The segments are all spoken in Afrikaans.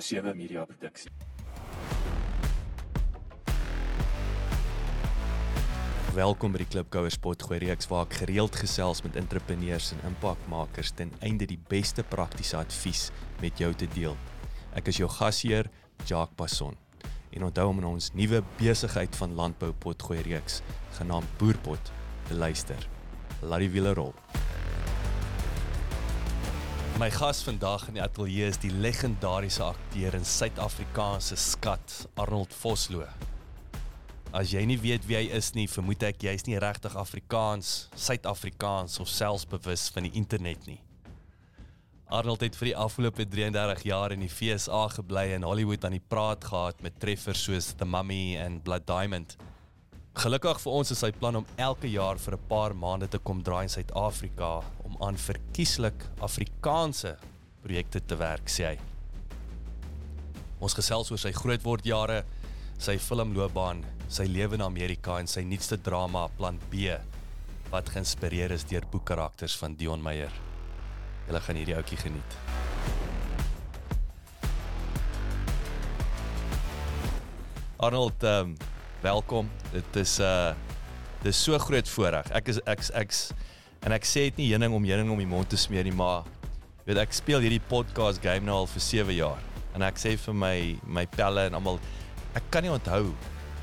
sewe media produksie. Welkom by die Klipkouer Spotgooi reeks waar ek gereeld gesels met entrepreneurs en impakmakers ten einde die beste praktiese advies met jou te deel. Ek is jou gasheer, Jacques Passon. En onthou om in ons nuwe besigheid van landbou potgooi reeks genaamd Boerpot te luister. Laat die wiele rol. My gas vandag in die ateljee is die legendariese akteur en Suid-Afrikaanse skat Arnold Vosloo. As jy nie weet wie hy is nie, vermoed ek jy's nie regtig Afrikaans, Suid-Afrikaans of selfs bewus van die internet nie. Arnold het vir die afgelope 33 jaar in die FSA gebly en Hollywood aan die praat gehad met treffers soos The Mummy en Blood Diamond. Gelukkig vir ons is sy plan om elke jaar vir 'n paar maande te kom draai in Suid-Afrika om aan verkieslik Afrikaanse projekte te werk, sê hy. Ons gesels oor sy grootwordjare, sy filmloopbaan, sy lewe in Amerika en sy nuutste drama Plan B wat geïnspireer is deur boekkarakters van Dion Meyer. Julle gaan hierdie ouetjie geniet. Arnold, um, welkom. Dit is uh dis so groot voorreg. Ek is ek ek en ek sê dit nie heuning om heuning om die mond te smeer nie, maar weet ek speel hierdie podcast game nou al vir 7 jaar. En ek sê vir my my pelle en almal ek kan nie onthou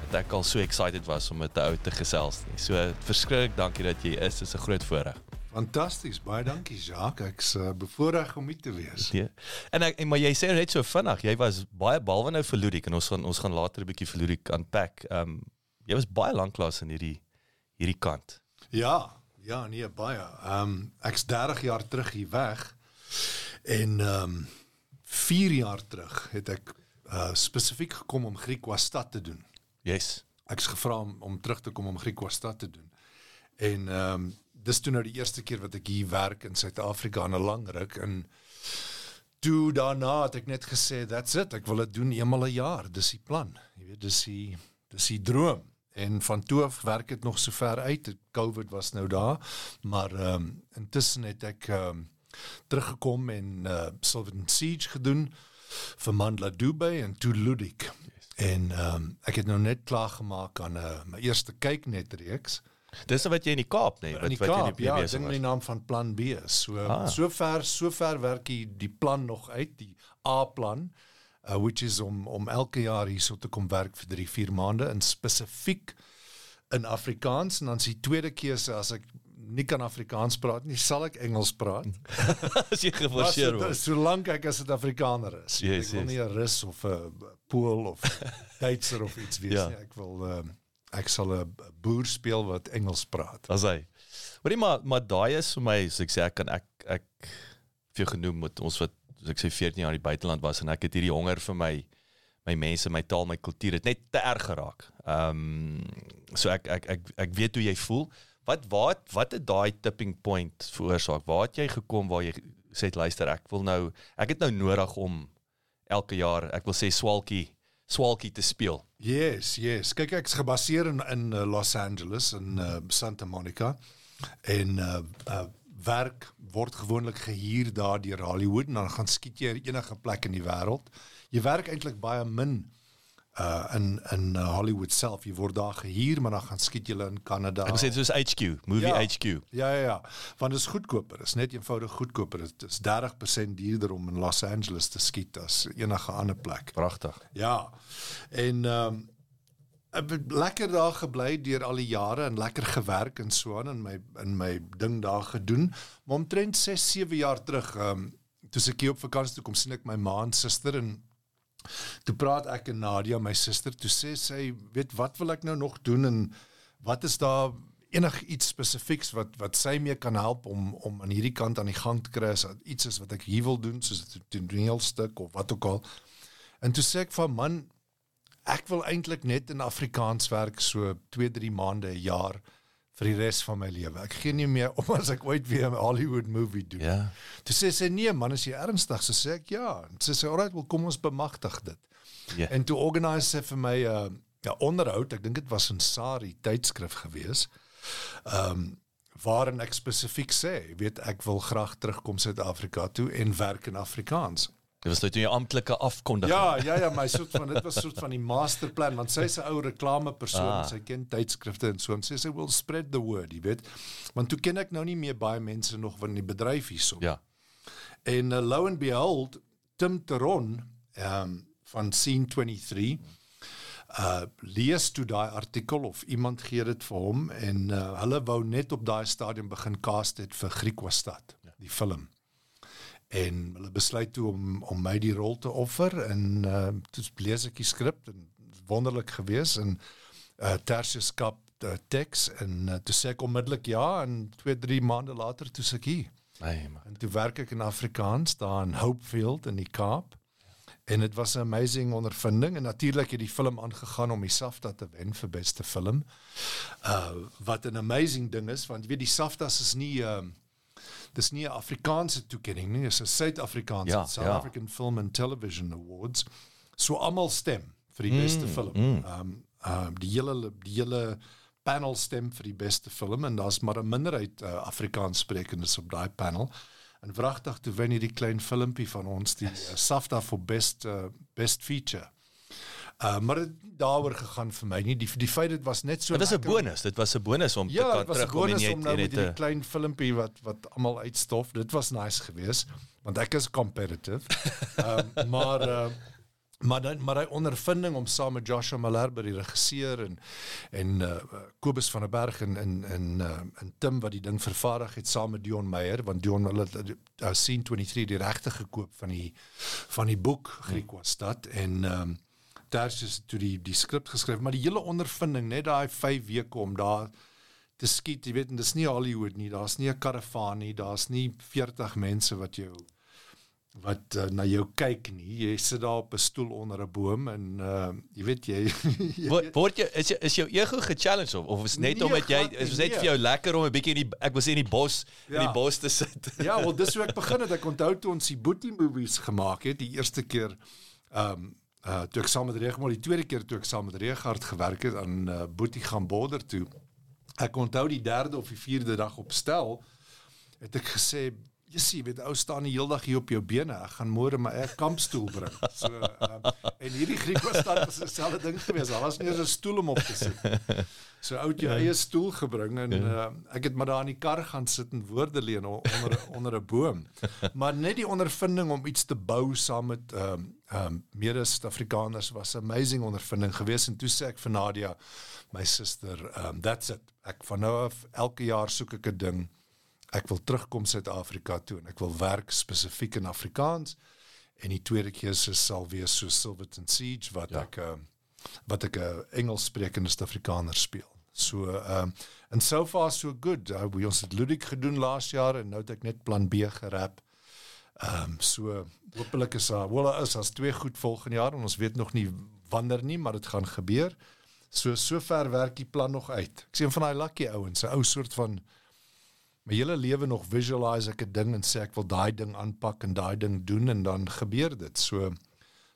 dat ek al so excited was om met 'n ou te gesels nie. So verskriklik dankie dat jy is. Dit is 'n groot voorreg. Fantasties, baie dankie Jacques. Ek's uh, bevoorreg om hier te wees. Nee. En ek en maar jy sê net so vinnig, jy was baie behalwe nou vir Ludik en ons gaan ons gaan later 'n bietjie vir Ludik unpack. Ehm um, jy was baie lank lank in hierdie hierdie kant. Ja, ja, nee baie. Ehm um, ek's 30 jaar terug hier weg. En ehm um, 4 jaar terug het ek uh, spesifiek gekom om Griekwastad te doen. Yes. Ek's gevra om, om terug te kom om Griekwastad te doen. En ehm um, dis toe nou die eerste keer wat ek hier werk in Suid-Afrika in 'n lang ruk en toe daarna het ek net gesê that's it, ek wil dit doen eenmal 'n jaar. Dis die plan. Jy weet, dis die dis die droom. En van toe af werk dit nog so ver uit. COVID was nou daar, maar ehm um, intussen het ek ehm um, teruggekom en uh Silverton Siege gedoen vir Mandla Dubai en toe Ludik. Yes. En ehm um, ek het nou net klaar gemaak aan 'n uh, my eerste kyknet reeks. Dis wat jy in die Kaap nê, nee, wat wat Kaap, jy in die ja, PBS ding met die naam van Plan B. So Ah. so ver so ver werk die, die plan nog uit, die A-plan, uh, which is om om elke jaar hierso te kom werk vir 3 4 maande in spesifiek in Afrikaans en dan is die tweede keuse as ek nie kan Afrikaans praat nie, sal ek Engels praat. as jy geforseer so- word. Solank ek as 'n Afrikaner is. Yes, ek wil nie 'n Rus of 'n Pool of Duitser of iets wees Ja. nie. Ek wil um, ek sal 'n boer speel wat Engels praat. As hy. Hoorie maar maar daai is vir my, so ek sê ek kan ek ek vir jou genoem met ons wat so ek sê 14 jaar in die buiteland was en ek het hierdie honger vir my my mense, my taal, my kultuur het net te erg geraak. Ehm um, so ek ek ek ek weet hoe jy voel. Wat wat wat het daai tipping point veroorsaak? Waar het jy gekom waar jy sê luister, ek wil nou ek het nou nodig om elke jaar, ek wil sê swalkie swalkie te speel. Yes, yes. Kyk ek's gebaseer in in uh, Los Angeles in uh, Santa Monica en uh, uh werk word gewoonlik gehuur daar deur Hollywood en dan gaan skiet jy enige plek in die wêreld. Jy werk eintlik baie min uh in in uh, Hollywood self. Jy word daar gehuur, maar dan gaan skiet jy in Kanada. Ek sê soos HQ, movie Ja. HQ. Ja ja ja. Want dit is goedkoper. Dit is net eenvoudig goedkoper. Dit is 30% duurder om in Los Angeles te skiet as enige ander plek. Pragtig. Ja. En ehm um, lekker daar gebly deur al die jare en lekker gewerk en so aan in my in my ding daar gedoen. Maar omtrent 6, 7 jaar terug ehm um, toe ek hier op vakansie toe kom sien ek my ma en suster en toe praat ek en Nadia my suster toe sê sy weet wat wil ek nou nog doen en wat is daar enig iets spesifieks wat wat sy mee kan help om om aan hierdie kant aan die gang te kry as iets is wat ek hier wil doen soos 'n toneelstuk of wat ook al. En toe sê ek van man ek wil eintlik net in Afrikaans werk so 2, 3 maande 'n jaar vir die res van my lewe. Ek gee nie meer om as ek ooit weer 'n Hollywood movie doen. Ja. Toe sê sy nee man, is jy ernstig? So sê ek ja. En sy sê alright, wel kom ons bemagtig dit. Ja. En toe organise sy vir my 'n uh, ja, onderhoud, ek dink dit was in Sari tydskrif gewees. Ehm um, waarin ek spesifiek sê, weet ek wil graag terugkom Suid-Afrika toe en werk in Afrikaans. Dit was toe jy amptelike afkondiging. Ja, ja, ja, my soort van dit was soort van die masterplan want sy's 'n ou reklamepersoon, ah. sy ken tydskrifte en so en sy sê will spread the word, jy weet. Want toe ken ek nou nie meer baie mense nog van die bedryf hierso. Ja. En uh, lo and behold, Tim Teron, ehm um, van Scene 23 uh lees toe daai artikel of iemand gee dit vir hom en uh, hulle wou net op daai stadium begin cast dit vir Griekwastad, ja. die film en hulle besluit toe om om my die rol te offer en uh toe lees ek die skrip en wonderlik gewees en uh Tertius Kap die teks en uh, toe sê ek onmiddellik ja en 2 3 maande later toe sê ek hier. Nee man. En toe werk ek in Afrikaans daar in Hopefield in die Kaap. En dit was 'n amazing ondervinding en natuurlik het die film aangegaan om die SAFTA te wen vir beste film. Uh wat 'n amazing ding is want jy weet die SAFTAs is nie ehm uh, dis nie 'n Afrikaanse toekenning nie, dis 'n Suid-Afrikaanse Ja, South ja. African Film and Television Awards. So almal stem vir die beste film. Ehm um, uh, die hele die hele panel stem vir die beste film en daar's maar 'n minderheid uh, Afrikaans sprekendes op daai panel. En wragtig toe wen hierdie klein filmpie van ons die uh, SAFTA vir best uh, best feature. Uh, maar dit daaroor gegaan vir my nie. Die die feit dit was net so Dit was 'n bonus. Dit was 'n bonus om te Ja, kan dit was 'n terugkom en jy om nou met net 'n klein filmpie wat wat almal uitstof. Dit was nice geweest want ek is competitive. um, maar uh, maar dan maar hy ondervinding om saam met Joshua Malherbe die regisseur en en uh, Kobus van der Berg en en en uh, en Tim wat die ding vervaardig het saam met Dion Meyer want Dion hulle uh, scene 23 die regte gekoop van die van die boek Griekwastad en um, Tertius toe die die skrip geskryf maar die hele ondervinding net daai 5 weke om daar te skiet, jy weet, en dis nie Hollywood nie, daar's nie 'n karavaan nie, daar's nie 40 mense wat jou wat uh, na jou kyk nie. Jy sit daar op 'n stoel onder 'n boom en uh jy weet jy, jy Word, word jy is jou, is jou ego ge-challenge of of is net Nee, omdat jy is net nee. vir jou lekker om 'n bietjie in die ek was in die bos in Ja. die bos te sit. Ja, wel dis hoe ek begin het. Ek onthou toe ons die Boetie movies gemaak het, die eerste keer ehm um, uh toe ek saam met Regmor die tweede keer toe ek saam met Regard gewerk het aan uh, Boetie gaan border toe. Ek onthou die derde of die vierde dag op stel het ek gesê Jy sien, weet ou staan die hele dag hier op jou bene. Ek gaan môre my eie kampstoel bring. So um, en hierdie Griek was dan was dieselfde ding gewees. Daar was nie eens 'n stoel om op te sit. So ou het jou eie stoel gebring en uh, ek het maar daar in die kar gaan sit en woorde leen onder onder 'n boom. Maar net die ondervinding om iets te bou saam met ehm um, ehm um, mede Suid-Afrikaners was 'n amazing ondervinding geweest en toe sê ek vir Nadia, my suster, ehm um, that's it. Ek van nou af elke jaar soek ek 'n ding. Ek wil terugkom Suid-Afrika toe en ek wil werk spesifiek in Afrikaans. En die tweede keuse sal wees so Silverton Siege wat ja. ek uh, wat ek 'n uh, Engels sprekende Suid-Afrikaner speel. So ehm um, and so far so good. Uh, we ons het Ludik gedoen laas jaar en nou het ek net plan B gerap. Ehm um, so hopelik is daar wel daar is as twee goed volgende jaar en ons weet nog nie wanneer nie, maar dit gaan gebeur. So sover werk die plan nog uit. Ek sien van daai lucky ouens, 'n ou soort van my hele lewe nog visualize ek 'n ding en sê ek wil daai ding aanpak en daai ding doen en dan gebeur dit. So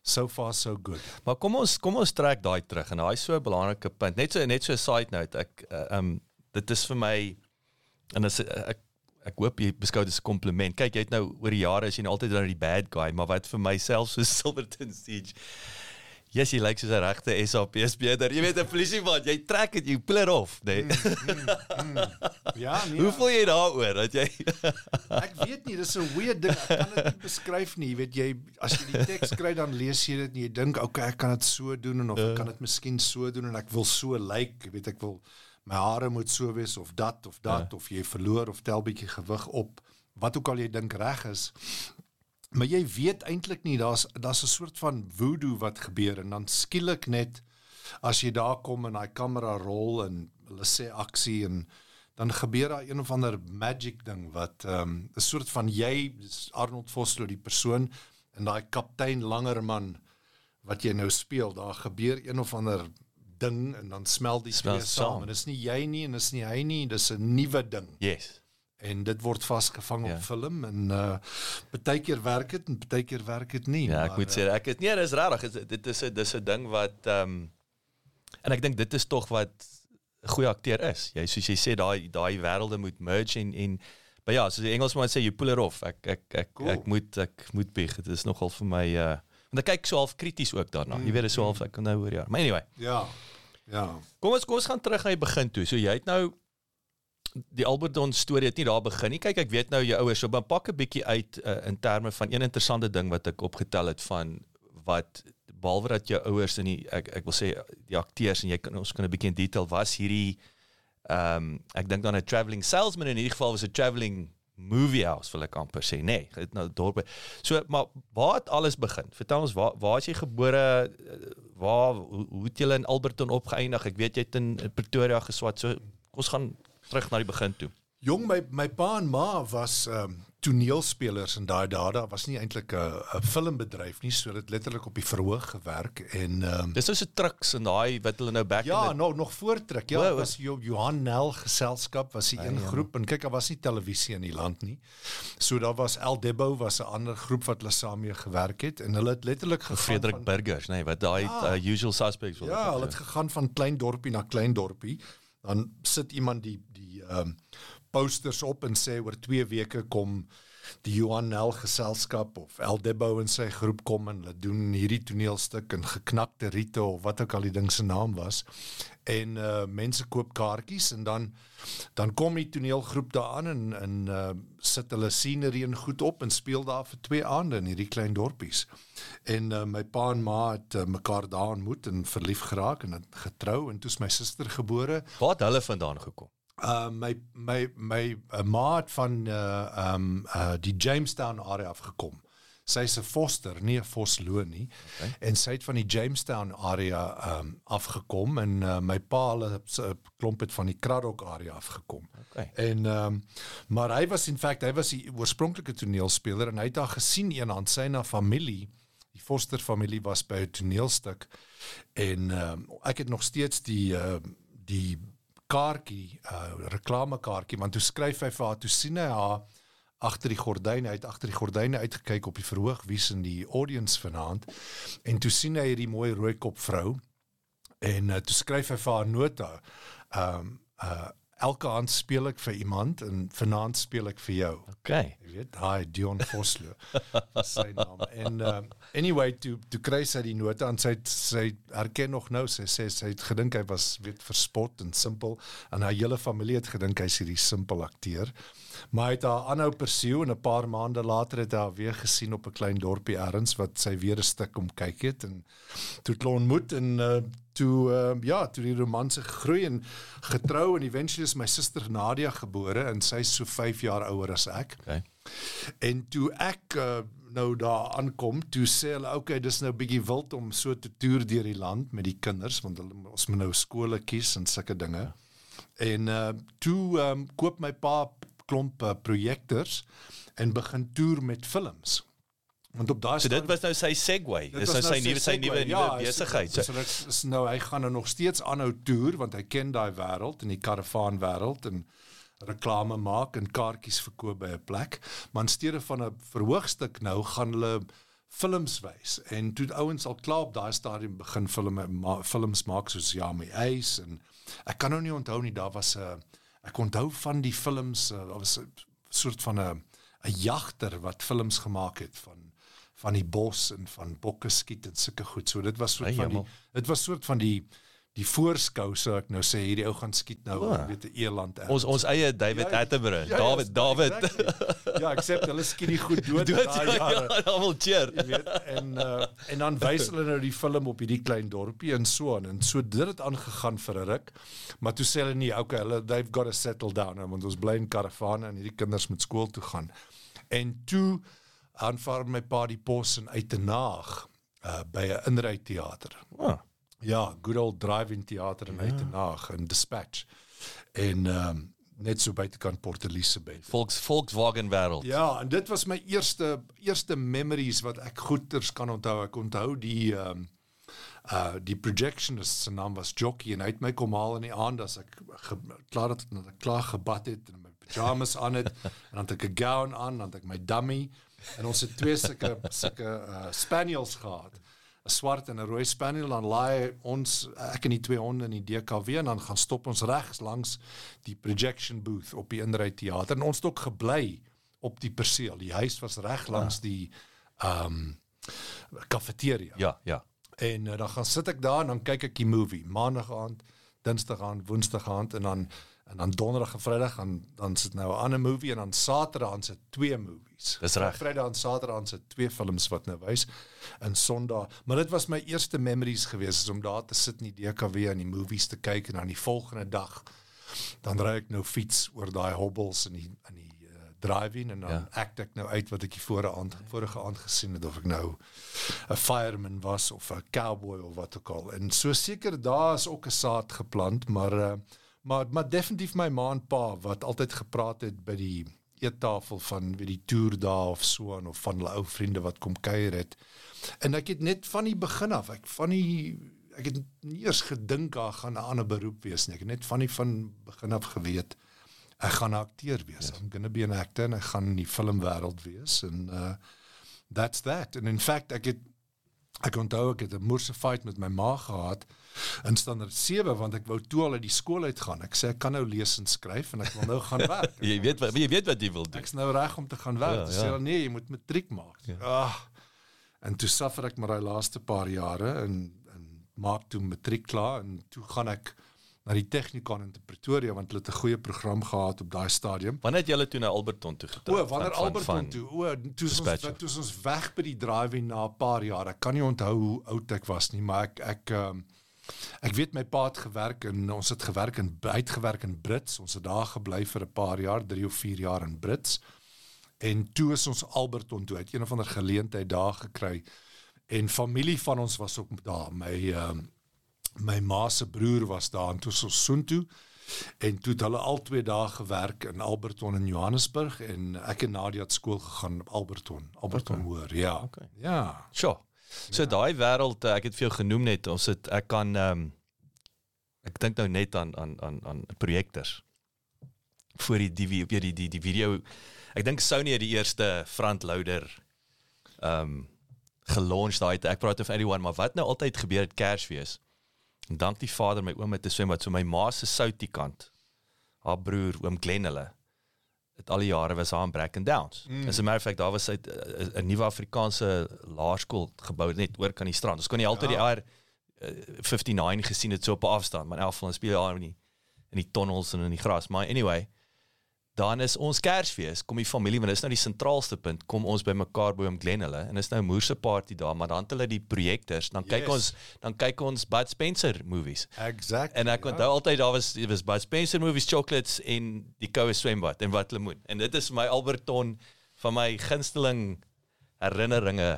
so far so good. Maar kom ons kom ons trek daai terug en daai so 'n belangrike punt. Net so net so 'n side note. Ek uh, um dit is vir my en as ek ek hoop jy beskou dit as 'n kompliment. Kyk, jy het nou oor die jare is jy nou altyd dan die bad guy, maar wat vir myself so Silverton Siege Yes, jy lyk soos 'n regte SAPS beter. Jy weet 'n polisieman, jy trek dit, jy pull it off, nee. Ja, nee. Hoe voel jy daaroor dat jy Ek weet nie, dis 'n weird ding. Ek kan dit nie beskryf nie. Jy weet jy as jy die teks kry dan lees jy dit en jy dink, "Oké, ek kan dit so doen en of ek kan dit miskien so doen en ek wil so lyk, like, jy weet ek wil my hare moet so wees of dat of dat of jy verloor of tel bietjie gewig op. Wat ook al jy dink reg is. Maar jy weet eintlik nie daar's daar's 'n soort van voodoo wat gebeur en dan skielik net as jy daar kom en daai kamera rol en hulle sê aksie en dan gebeur daar een of ander magic ding wat ehm um, 'n soort van jy Arnold Vosloo die persoon en daai kaptein Langerman wat jy nou speel daar gebeur een of ander ding en dan smel die Smelt twee saam saam. en dis nie jy nie en dis nie hy nie dis 'n nuwe ding Yes. en dit word vasgevang Ja. op film en uh partykeer werk dit en partykeer werk dit nie Ja, ek maar, moet sê ek het nee, dis regtig, Dit- dit is 'n dis 'n ding wat ehm um, en ek dink dit is tog wat 'n goeie akteur is. Jy soos jy sê daai daai wêrelde moet merge en en Maar ja, soos die Engelsman sê you pull it off. Ek ek ek Cool. ek moet ek moet bieg. Dit is nogal vir my uh want ek kyk so half krities ook daarna. Jy weet, dit is so half ek kan nou hoor ja. Maar anyway, Ja. Ja. kom ons kom ons gaan terug na die begin toe. So jy het nou die Alberton storie het nie daar begin nie. Kyk, ek weet nou jou ouers, so dan pak 'n bietjie uit uh, in terme van een interessante ding wat ek opgetel het van wat behalwe dat jou ouers in die ek ek wil sê die akteurs en jy kan ons kan 'n bietjie in detail was hierdie ehm um, ek dink dan 'n travelling salesman in hierdie geval was 'n travelling movie house wil ek amper sê nê nee, het nou dorp so maar waar het alles begin? Vertel ons waar waar is jy gebore? Waar hoe, hoe het jy in Alberton opgeëindig? Ek weet jy het in Pretoria geswat so ons gaan terug na die begin toe. Jong my my pa en ma was ehm um, toneelspelers in daai dae. Daar was nie eintlik 'n 'n filmbedryf nie, so dit letterlik op die verhoog gewerk en um, dis nou so trucks en daai wat hulle nou back Ja, the, nog nog voortrek. Ja, Wow. was Jo- Johan Nel geselskap was die een ja. groep en kyk, daar was nie televisie in die land nie. So daar was El Debo was 'n ander groep wat hulle saam mee gewerk het en hulle het letterlik gegaan Frederik van, Burgers nê nee, wat daai Ja. uh, usual suspects wil Ja, ek hulle het gegaan van klein dorpie na klein dorpie. Dan sit iemand die die ehm um, posters op en sê oor 2 weke kom die Johan Nel geselskap of El Debo en sy groep kom en hulle doen hierdie toneelstuk in geknakte riete of wat ook al die ding se naam was. En uh mense koop kaartjies en dan dan kom die toneelgroep daaraan en en uh sit hulle scenery en goed op en speel daar vir 2 aande in hierdie klein dorpies. En uh, my pa en ma het uh, mekaar daar ontmoet en verlief geraak en getrou en toe is my suster gebore. het hulle vandaan gekom Uh my my my uh, ma het van uh um uh die Jamestown area af gekom. Sy's 'n foster, nie 'n Vosloo nie. Okay. En sy het van die Jamestown area um afgekom en uh, my pa hulle se klomp het van die Craddock area afgekom. Okay. En um, maar hy was in feite hy was die oorspronklike toneelspeler en hy het daar gesien eendag sy na familie die Foster familie was by 'n toneelstuk en um, ek het nog steeds die uh, die kaartjie uh, reklamekaartjie want toe skryf hy vir haar toe sien hy haar agter die gordyne uit agter die gordyne uitgekyk op die verhoog wie's in die audience vanaand en toe sien hy hierdie mooi rooi kop vrou en uh, toe skryf hy vir haar nota ehm um, elke aand speel ek vir iemand en vanaand speel ek vir jou okay Jy weet, daai Dion Vosloo is sy naam. En um, anyway, toe toe kry sy die note aan sy sy herken nog nou sy sê sy het gedink hy was weet verspot en simpel en haar hele familie het gedink hy's hierdie simpel akteur. Maar hy het haar aanhou pursue en 'n paar maande later het hy haar weer gesien op 'n klein dorpie ergens wat sy weer 'n stuk om kyk het en toe het hulle ontmoet en uh, toe uh, ja, toe die romanse gegroei en getrou en eventually is my suster Nadia gebore en sy's so 5 jaar ouer as ek. okay En toe ek uh, nou daar aankom, toe sê hulle okay, dis nou bietjie wild om so te toer deur die land met die kinders want hulle ons moet nou skole kies en sulke dinge. En uh toe um, koop my pa klomp uh, projektors en begin toer met films. Want op daai so dit was nou sy Dit dis was nou sy nuwe sy nuwe Ja, is- besigheid. So so dit is nou hy gaan nou nog steeds aanhou toer want hy ken daai wêreld en die karavaan wêreld en reklame maak en kaartjies verkoop by 'n plek. Maar in steede van 'n verhoogstuk nou gaan hulle films wys. En toe ouens al klaar op daai stadium begin filme ma, films maak soos Ja my Ace en ek kan nou nie onthou nie daar was 'n ek onthou van die films uh, daar was 'n soort van 'n 'n jagter wat films gemaak het van van die bos en van bokke skiet en sulke goed. So dit was soort Ai, van die jammer. dit was soort van die die voorskou sou ek nou sê hierdie ou gaan skiet nou oh. weet 'n eland ons ons eie David Ja, Attenborough ja, David ja, David exactly. ja, except hulle skiet die goed dood. dood daai ja, jare. ja almal cheer Jy weet en uh, en dan wys hulle nou die film op hierdie klein dorpie en so aan en so dit het aangegaan vir 'n ruk maar toe sê hulle nee okay hulle they've got to settle down want ons bly in karavane en hierdie kinders moet skool toe gaan en toe aanvaar my pa die pos en uit te naag uh, by 'n inryteater oh, ja good old drive-in teater in ja. uit te naag in dispatch. En um, net so buitekant Port Elizabeth volks Volkswagen wêreld Ja, en dit was my eerste eerste memories wat ek goeters kan onthou. Ek onthou die ehm um, uh die projectionist se naam was Jockey en hy het my kom haal in die aand as ek ge, klaar het dat ek klaar gebad het en my pyjamas aan het. En dan het ek 'n gown aan, dan het ek my dummy en ons het twee sulke sulke uh spaniels gehad. 'n swart en 'n rooi spaniel dan laai ons ek en die twee honde in die DKW en dan gaan stop ons regs langs die projection booth op die Inry teater en ons het ook gebly op die perseel. Die huis was reg langs ja. die ehm um, kafeteria. Ja, ja. En uh, dan gaan sit ek daar en dan kyk ek die movie maandag aand, dinsdag aand, woensdag aand en dan en dan donderdag en vrydag dan dan sit nou 'n ander movie en dan saterdag dan sit twee movies. Dis reg. Vrydag en saterdag dan sit twee films wat nou wys en Sondag. Maar dit was my eerste memories gewees is om daar te sit in die DKW en die movies te kyk en dan die volgende dag dan ry ek nou fiets oor daai hobbels in die in die driving en dan ja. act ek nou uit wat ek die vorige aand vorige aand gesien het of ek nou 'n fireman was of 'n cowboy of wat ook al. En so seker daar is ook 'n saad geplant, maar uh, maar maar definitief my ma en pa wat altyd gepraat het by die eettafel van wie die toer daar of so en of van hulle ou vriende wat kom kuier het. En ek het net van die begin af, ek van die ek het nie eers gedink daar gaan 'n ander beroep wees nie. Ek het net van die van begin af geweet ek gaan 'n akteur wees. Yes. I'm going to be an actor en ek gaan in die filmwêreld wees en uh that's that. And in fact ek het ek onthou ek het 'n moerse fight met my ma gehad in standaard 7 want ek wou toe al uit die skool uit gaan. Ek sê ek kan nou lees en skryf en ek wil nou gaan werk. jy weet wat jy weet wat jy wil doen. Ek's nou reg om te gaan werk. Ja, ja. Sê nee, jy moet matriek maak. Ja. Ah. En toe suffer ek maar daai laaste paar jare en en maak toe matriek klaar en toe gaan ek na die Technikon in Pretoria want hulle het 'n goeie program gehad op daai stadium. Wanneer het julle toe na Alberton toe getrek? O, wanneer van, Alberton toe? O, toe ons toe ons weg by die driving na 'n paar jaar. Ek kan nie onthou hoe oud ek was nie, maar ek ek um, ek weet my pa het gewerk en ons het gewerk in uitgewerk in Brits. Ons het daar gebly vir 'n paar jaar, 3 of 4 jaar in Brits. En toe is ons Alberton toe uit een of ander geleentheid daar gekry. En familie van ons was ook daar. My ehm um, my ma se broer was daar ons soen toe en toe het hulle al twee dae gewerk in Alberton in Johannesburg en ek en Nadia het skool gegaan op Alberton Alberton okay. hoor ja okay. ja sure so ja. daai wêreld eh, ek het vir jou genoem net ons het ek kan um, ek dink nou net aan aan aan aan projektors vir die die die die die, die video ek dink Sony het die eerste front loader ehm um, gelaunch daai ek praat of anyone maar wat nou altyd gebeur het Kersfees En dank die Vader my oom het te swem wat so my ma se soutie kant. Haar broer oom Glen hulle. Al die jare was haar in Bracken Downs. Mm. As a matter of fact daar was hy eh, 'n nuwe Afrikaanse laerskool gebou net oor kan die strand. Ons kon nie altyd ja. die R uh, 59 gesien het so op afstand, maar in elk geval speel daar in die in die tunnels en in die gras. Maar anyway, dan is ons Kersfees, kom die familie, want dit is nou die sentraalste punt, kom ons by mekaar by oom Glen hulle en is nou moerse party daar, maar dan het hulle die projektors, dan yes. kyk ons dan kyk ons Bud Spencer movies. Exactly. En ek onthou ja. altyd daar was was Bud Spencer movies chocolates en die koue swembad en wat lemoen. En dit is my Alberton van my gunsteling herinneringe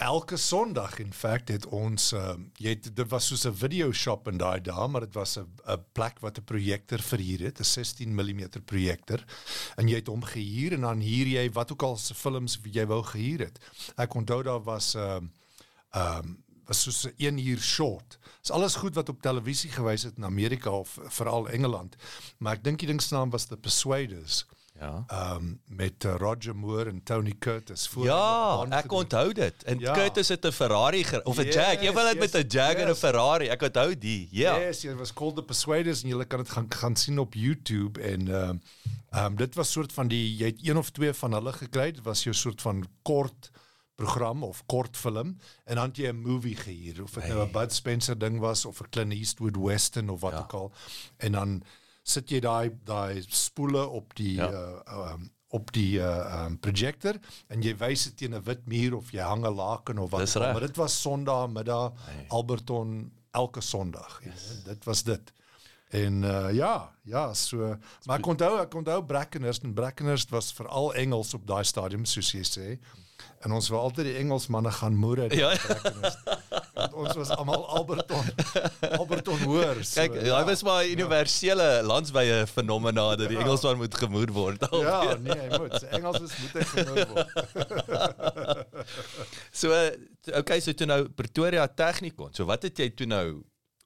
elke Sondag in feite het ons um, jy dit was soos 'n video shop in daai dae maar dit was 'n 'n plek wat 'n projektor verhuur het 'n 16 mm projektor en jy het hom gehuur en dan huur jy wat ook al se films jy wou gehuur het. Ek onthou daar was 'n um, ehm um, soos 'n 1 uur short. Is alles goed wat op televisie gewys het in Amerika of veral Engeland maar ek dink die ding se naam was The Persuaders Ja. Ehm um, met uh, Roger Moore en Tony Curtis voor. Ja, ek onthou dit. En ja. Curtis het 'n Ferrari of 'n yes, Jag. Jy wil dit yes, met 'n Jag yes. en 'n Ferrari. Ek onthou die. Ja. Yes, it was called the Persuaders en jy kan dit gaan gaan sien op YouTube en ehm um, um, dit was soort van die jy het een of twee van hulle gekry. Dit was jou soort van kort program of kort film en dan jy 'n movie gehuur of dit hey. nou 'n Bud Spencer ding was of 'n Clint Eastwood western of wat ja. ook al. En dan sit jy daai daai spoele op die ja. uh, um, op die uh, um, projector en jy wys dit teen 'n wit muur of jy hang 'n laken of wat ook al maar dit was Sondag middag hey. Alberton elke Sondag yes. dit was dit en uh, ja ja so maar ek onthou ek onthou Brackenhurst en Brackenhurst was veral Engels op daai stadium soos jy sê en ons wou altyd die Engelsmanne gaan moere ja. want ons was almal Alberton Alberton hoor so, kyk ja, hy was maar 'n universele ja. landswye fenomena dat die ja. Engelsman moet gemoer word al, ja nee hy moet Engels is moet hy gemoer word so okay so toe nou Pretoria Technikon so wat het jy toe nou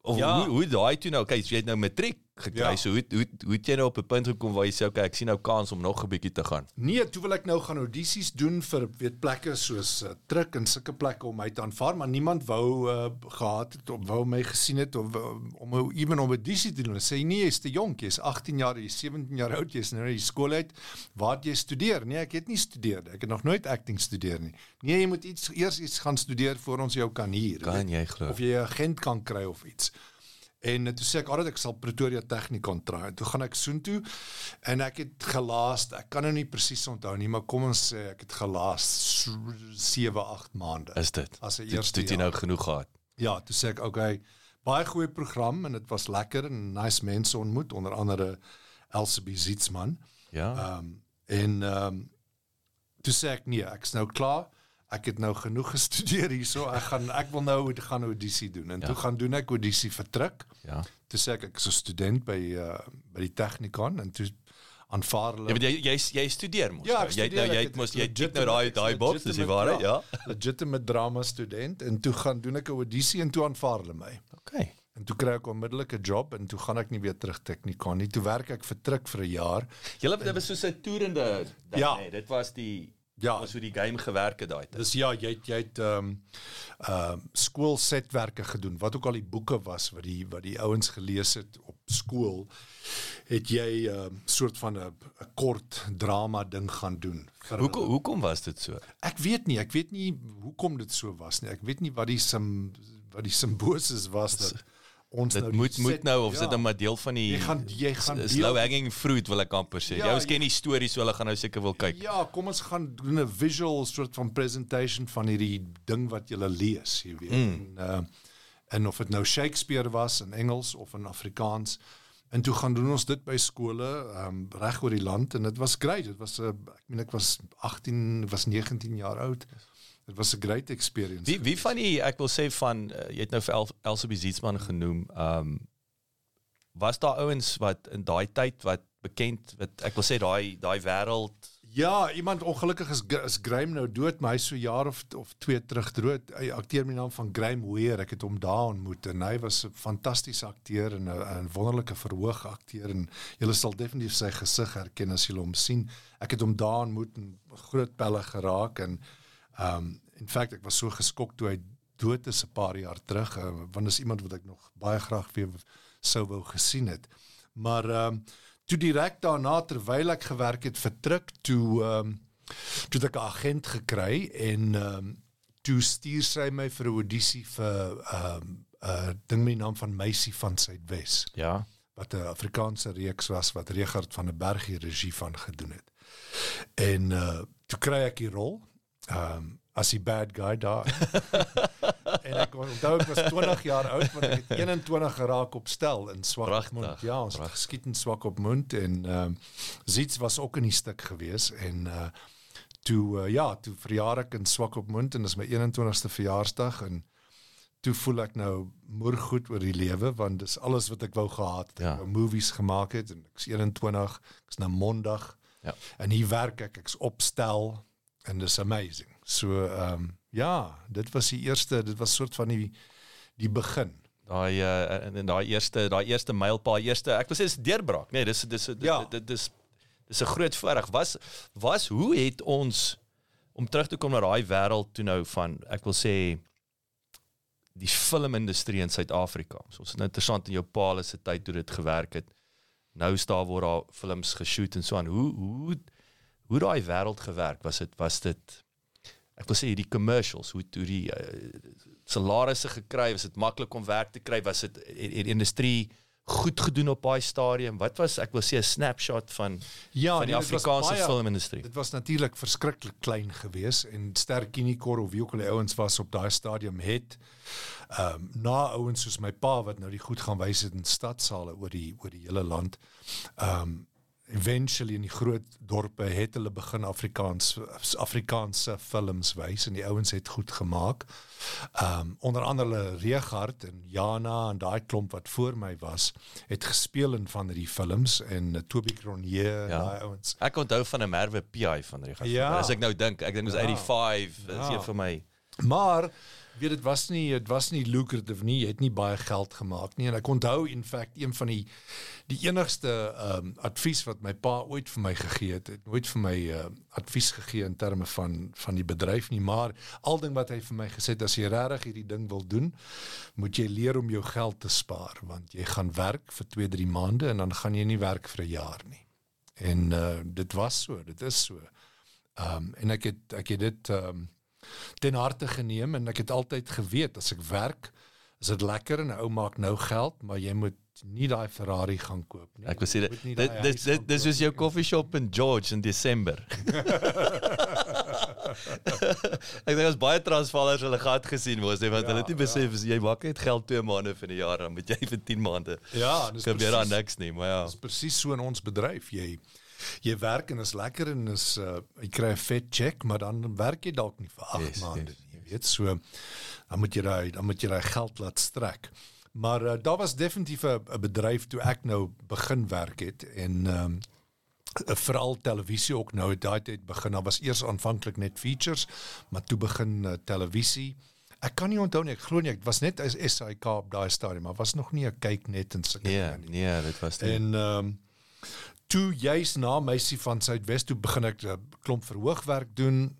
of ja. hoe hoe daai toe nou okay so jy het nou matriek gekry. Ja. So hoe hoe hoe het jy nou op 'n punt gekom waar jy sê okay, ek sien nou kans om nog 'n bietjie te gaan. Nee, toe wil ek nou gaan audisies doen vir weet plekke soos uh, Truk en sulke plekke om my te aanvaar, maar niemand wou uh, gehad het of wou my gesien het of uh, om om ewen om 'n audisie te doen. Sê nee, jy's te jonk, jy's 18 jaar, jy's 17 jaar oud, jy's nou uit die skool uit. Waar jy studeer? Nee, ek het nie studeer nie. Ek het nog nooit acting studeer nie. Nee, jy moet iets eers iets gaan studeer voor ons jou kan hier. Kan jy glo? of jy 'n agent kan kry of iets. En toe sê ek altyd ek sal Pretoria Technikon try. En toe gaan ek soontoe en ek het gelaas, ek kan nou nie presies onthou nie, maar kom ons sê ek het gelaas 7, 8 maande. Is dit? As 'n Toe- eerste toe jy nou genoeg gehad. Ja, toe sê ek okay, baie goeie program en dit was lekker en nice mense ontmoet, onder andere Elsabie Zietsman. Ja. Ehm um, en ehm um, toe sê ek nee, ek's nou klaar. Ek het nou genoeg gestudeer hierso. Ek gaan ek wil nou gaan audisie doen. En ja. toe gaan doen ek audisie vir Truk. ja. Toe sê ek ek is 'n student by uh, by die Technikon en toe aanvaar hulle Ja, jy jy jy studeer mos. Ja, nou. ek jy het nou studeer, jy het het mos jy het nou daai daai boks, dis die waarheid, ja. legitimate drama student en toe gaan doen ek 'n audisie en toe aanvaar hulle my. Okay. En toe kry ek onmiddellik 'n job en toe gaan ek nie weer terug Technikon nie. Toe werk ek vir Truk vir 'n jaar. Julle dit was so 'n toerende ding, Ja. nee, dit was die Ja. was hoe die game gewerk het daai tyd. Dis ja, jy het jy het ehm um, ehm um, skoolsetwerke gedoen. Wat ook al die boeke was wat die wat die ouens gelees het op skool, het jy 'n um, soort van 'n kort drama ding gaan doen. Hoekom hoekom was dit so? Ek weet nie, ek weet nie hoekom dit so was nie. Ek weet nie wat die sim wat die simboses was dat ons Dit nou moet moet set- nou of ja. is dit nou maar deel van die Jy gaan- jy gaan is low hanging fruit wil ek amper sê. Ja, Jy ons ken die storie so hulle gaan nou seker wil kyk. Ja, kom ons gaan doen 'n visual soort van presentation van hierdie ding wat jy lees, jy weet. Mm. En uh en of dit nou Shakespeare was in Engels of in Afrikaans. En toe gaan doen ons dit by skole um reg oor die land en dit was great. Dit was 'n ek meen ek was 18, was 19 jaar oud. Dit was 'n great experience. Wie wie van die ek wil sê van uh, jy het nou vir El, Elsabie Zietsman genoem. Um was daar ouens wat in daai tyd wat bekend wat ek wil sê daai daai wêreld Ja, iemand ongelukkig is is Graham nou dood, maar hy so jaar of of twee terug dood. Hy akteer met die naam van Graham Weir. Ek het hom daar ontmoet en hy was 'n fantastiese akteur en 'n wonderlike verhoog akteur en jy sal definitief sy gesig herken as jy hom sien. Ek het hom daar ontmoet en groot pelle geraak en um, in feite ek was so geskok toe hy dood is 'n paar jaar terug, uh, want is iemand wat ek nog baie graag weer sou wou gesien het. Maar um, toe direk daarna terwyl ek gewerk het vir Truk toe ehm um, toe ek 'n agent gekry en ehm um, toe stuur sy my vir 'n audisie vir ehm um, 'n uh, ding met die naam van Meisie van Suidwes ja. wat 'n Afrikaanse reeks was wat Regard van der Berg die regie van gedoen het. En uh toe kry ek die rol ehm um, as die bad guy daar. en ek onthou ek was 20 jaar oud want ek het 21 geraak op stel in Swakopmund. Pragtig, Ja, ons het geskiet in Swakopmund en ehm um, Ziets was ook in die stuk gewees en uh toe uh, ja, toe verjaar ek in Swakopmund en dis my 21ste verjaarsdag en toe voel ek nou moergoed oor die lewe want dis alles wat ek wou gehad het. Ek Ja. wou movies gemaak het en ek's 21, ek's nou Mondag. Ja. En hier werk ek, ek's opstel en dis amazing. So ehm um, ja, dit was die eerste, dit was soort van die die begin. Daai uh, en, en daai eerste daai eerste mylpaal, eerste ek wil sê dis deurbraak. Nee, dis dis dis Ja. dit dis dis 'n groot voorreg. Was was hoe het ons om terug te kom na daai wêreld toe nou van ek wil sê die filmindustrie in Suid-Afrika. So, ons het nou interessant in jou paal se tyd toe dit gewerk het. Nou is daar word daar films geshoot en so aan. Hoe hoe hoe daai wêreld gewerk? Was dit was dit ek wil sê die commercials, hoe hoe die uh, salarisse gekry, was dit maklik om werk te kry? Was dit die industrie goed gedoen op daai stadium? Wat was ek wil sê 'n snapshot van Ja, van die nee, was Afrikaanse filmindustrie? Dit was natuurlik verskriklik klein geweest en Sterk Unicor of wie ook al die ouens was op daai stadium het ehm um, na ouens soos my pa wat nou die goed gaan wys het in stadsale oor die oor die hele land. Ehm um, eventually in die groot dorpe het hulle begin Afrikaans Afrikaanse films wys en die ouens het goed gemaak. Ehm um, onder andere Regard en Jana en daai klomp wat voor my was, het gespeel in van hierdie films en uh, Toby Cronje Ja. daai ouens. Ek onthou van 'n Merwe PI van die Ja. As ek nou dink, ek dink was Ja. 85, ja. is Ja. een vir my. Maar weet dit was nie dit was nie lucrative nie. Jy het nie baie geld gemaak nie en ek onthou in feite een van die die enigste ehm um, advies wat my pa ooit vir my gegee het, het nooit vir my uh, advies gegee in terme van van die bedryf nie, maar al ding wat hy vir my gesê het as jy regtig hierdie ding wil doen, moet jy leer om jou geld te spaar want jy gaan werk vir 2, 3 maande en dan gaan jy nie werk vir 'n jaar nie. En uh, dit was so, dit is so. Ehm um, en ek het ek het dit ehm um, ten harte geneem en ek het altyd geweet as ek werk, is dit lekker en 'n ou maak nou geld, maar jy moet nie daai Ferrari gaan koop nie. Ek wil sê dit dis dis dis is jou coffee shop in George in Desember. ek dink as baie transvallers hulle gehad gesien was, nee, want ja, hulle het nie besef ja. jy maak net geld 2 maande vir 'n jaar, dan moet jy vir 10 maande. Ja, dis gebeur daar niks nie, maar ja. Dis presies so in ons bedryf. Jy jy werk en is lekker en is uh, jy kry 'n vet check, maar dan werk jy dalk nie vir 8 yes, maande yes, nie. Jy weet so dan moet jy daai dan moet jy daai geld laat strek. Maar uh, daar was definitief 'n bedryf toe ek nou begin werk het en ehm um, veral televisie ook nou daai tyd begin. Daar was eers aanvanklik net features, maar toe begin uh, televisie. Ek kan nie onthou nie, ek glo nie, dit was net as SAK op daai stadium, maar was nog nie 'n kyk net en sulke nee, nie. Nee, dit was nie. En ehm um, toe juis na meisie van Suidwes toe begin ek 'n klomp verhoogwerk doen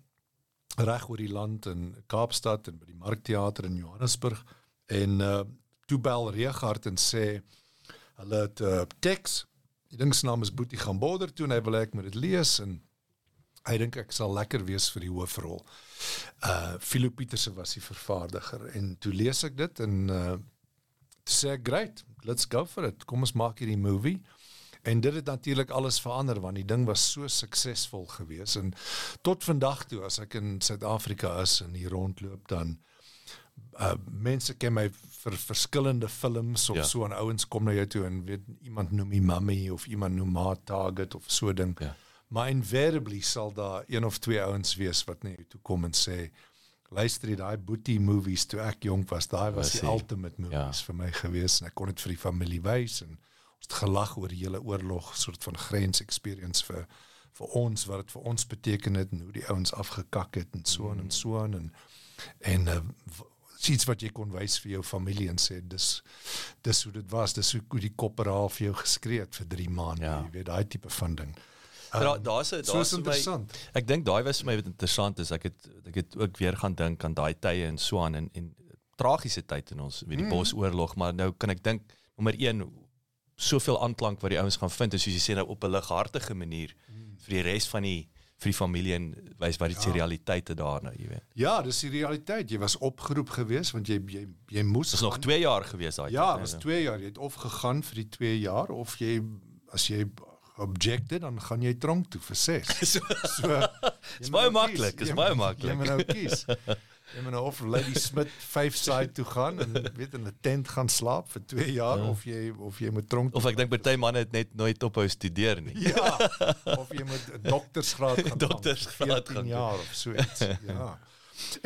reg oor die land in Kaapstad en by die Markteater in Johannesburg en uh toe bel Regard en sê hulle het 'n uh, teks die ding se naam is Boetie gaan border toe en hy wil ek moet dit lees en hy dink ek sal lekker wees vir die hoofrol. Uh Philip Pieterse was die vervaardiger en toe lees ek dit en uh sê great, let's go for it. Kom ons maak hierdie movie. En dit het natuurlik alles verander want die ding was so suksesvol geweest en tot vandag toe as ek in Suid-Afrika is en hier rondloop dan uh mense ken my vir verskillende films of ja. so en ouens kom na jou toe en weet iemand noem my mummy of iemand noem my target of so ding. Ja. Maar invariably sal daar een of twee ouens wees wat net toe kom en sê luister jy daai boetie movies toe ek jonk was, daai was, die ultimate movies ja. vir my geweest en ek kon dit vir die familie wys en ons het gelag oor die hele oorlog soort van grens experience vir vir ons wat dit vir ons beteken het en hoe die ouens afgekak het en so en so en en, en uh, iets wat jy kon wys vir jou familie en sê dis dis hoe dit was dis hoe die kopperaal vir jou geskree het vir 3 maande ja. jy weet daai tipe van ding Um, daar daar's daar's so interessant. My, ek dink daai was vir my wat interessant is. Ek het ek het ook weer gaan dink aan daai tye in Swaan en en tragiese tyd in ons weet die mm. Bosoorlog, maar nou kan ek dink nommer 1 soveel aanklank wat die ouens gaan vind, soos jy sê nou op 'n lighartige manier hmm. vir die res van die vir die familie en wys wat die ja. realiteite daar nou, jy weet. Ja, dis die realiteit. Jy was opgeroep geweest want jy jy jy moes Dis nog 2 jaar geweest daai Ja, dit was 2 jaar. Jy het of gegaan vir die 2 jaar of jy as jy objected dan gaan jy tronk toe vir 6. so, so Dis baie nou maklik, dis baie maklik. Jy moet nou kies. jy moet nou of Lady Smith 5 side toe gaan en weet in 'n tent gaan slaap vir 2 jaar ja. of jy of jy moet tronk of ek dink party manne het net nooit ophou studeer nie ja of jy moet 'n doktersgraad gaan doktersgraad gaan jaar of so iets ja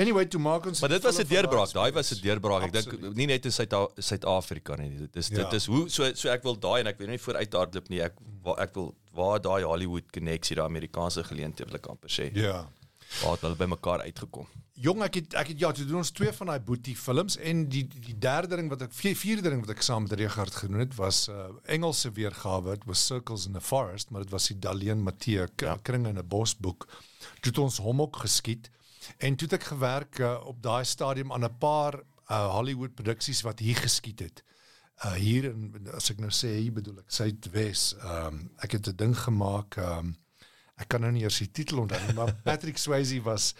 Anyway, to maak ons Maar dit was 'n deurbraak. Daai was 'n deurbraak. Ek dink nie net in Suid-Afrika nie. Dit is dit ja. is hoe so so ek wil daai en ek wil nie vooruit hardloop nie. Ek ek wil waar daai Hollywood connectie, daai Amerikaanse geleenthede wil ek amper sê. Ja. Waar het hulle by mekaar uitgekom? Jong, ek het ek het ja, toe doen ons twee van daai boetie films en die die derde ding wat ek vierde ding wat ek saam met Regard genoem het was 'n uh, Engelse weergawe, it was Circles in the Forest, maar dit was die Daleen Matthee ja. kring in 'n bosboek. Toe het ons hom ook geskiet en toe het ek gewerk uh, op daai stadium aan 'n paar uh, Hollywood produksies wat hier geskiet het. Uh hier in as ek nou sê hier bedoel ek Suidwes. Ehm um, ek het 'n ding gemaak ehm um, ek kan nou nie eers die titel onthou nie, maar Patrick Swayze was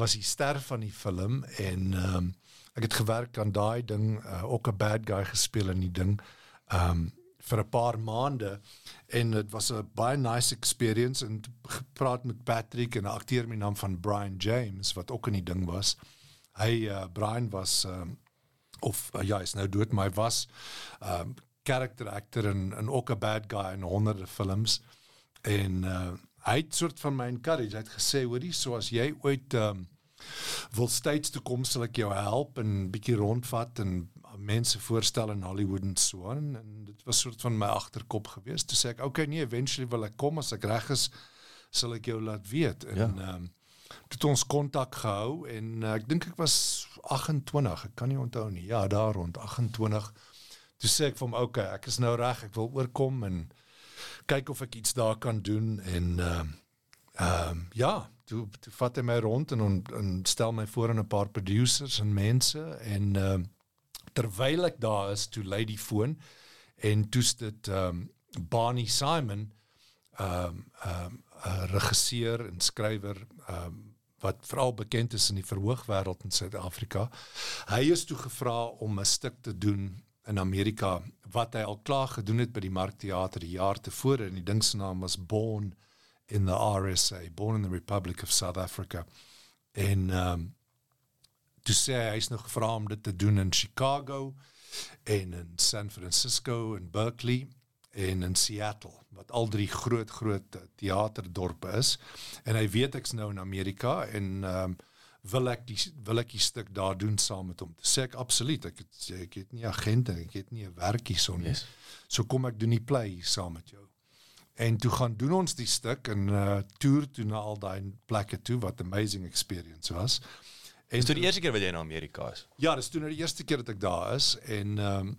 was die ster van die film en ehm um, ek het gewerk aan daai ding, uh, ook 'n bad guy gespeel in die ding. Ehm um, vir 'n paar maande en dit was 'n baie nice experience en gepraat met Patrick en 'n akteur met die naam van Brian James wat ook in die ding was. Hy uh, Brian was um, of uh, ja, is nou dood, maar hy was um character actor en en ook 'n bad guy in honderde films en uh, hy het soort van my encourage. Hy het gesê, hoorie, so as jy ooit um wil states toe kom, sal ek jou help en bietjie rondvat en mense voorstel in Hollywood en so aan en dit was soort van my agterkop geweest. Toe sê ek, "Oké, okay, nee, eventually wil ek kom as ek reg is, sal ek jou laat weet." En ja. um het ons kontak gehou en uh, ek dink ek was 28, ek kan nie onthou nie. Ja, daar rond 28. Toe sê ek vir hom, "Oké, okay, ek is nou reg, ek wil oorkom en kyk of ek iets daar kan doen en ehm uh, um, ja, toe toe vat hy my rond en on, en stel my voor aan 'n paar producers en mense en ehm uh, terwyl ek daar is, toe lei die foon en toets dit ehm um, Barney Simon ehm um, ehm um, 'n regisseur en skrywer ehm um, wat veral bekend is in die verhoogwêreld in Suid-Afrika. Hy is toe gevra om 'n stuk te doen in Amerika wat hy al klaar gedoen het by die Markteater die jaar tevore en die ding se naam was Born in the RSA, Born in the Republic of South Africa. En ehm um, toe sê hy hy's nog gevra om dit te doen in Chicago en in San Francisco en Berkeley en in Seattle wat al drie groot groot teaterdorpe is en hy weet ek's nou in Amerika en ehm um, wil ek die wil ek die stuk daar doen saam met hom. Toe sê ek absoluut, ek het sê ek het nie agent en ek het nie 'n werk hierson nie. Yes. So kom ek doen die play saam met jou. En toe gaan doen ons die stuk en uh toer toe na al daai plekke toe wat amazing experience was. En dis die eerste keer wat jy in Amerika is. Ja, dis toe nou die eerste keer dat ek daar is en ehm um,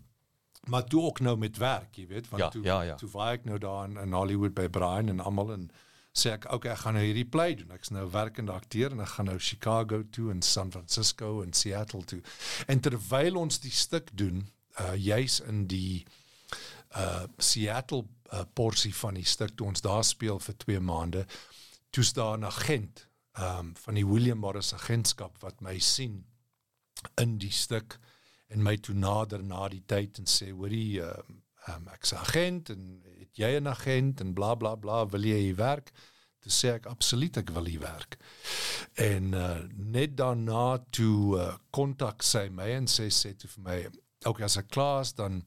maar toe ook nou met werk, jy weet, want ja, toe ja, ja. toe waar ek nou daar in, in Hollywood by Brian en almal en sê ek okay, ek gaan nou hierdie play doen. Ek's nou werkende akteur en ek gaan nou Chicago toe en San Francisco en Seattle toe. En terwyl ons die stuk doen, uh juis in die uh Seattle uh, porsie van die stuk toe ons daar speel vir 2 maande, toets daar 'n agent um van die William Morris agentskap wat my sien in die stuk en my toe nader na die tyd en sê hoorie um, um ek's agent en het jy 'n agent en bla bla bla wil jy hier werk? Toe sê ek absoluut ek wil hier werk. En uh, net daarna toe uh, kontak sy my en sê sê toe vir my okay as ek klaar is dan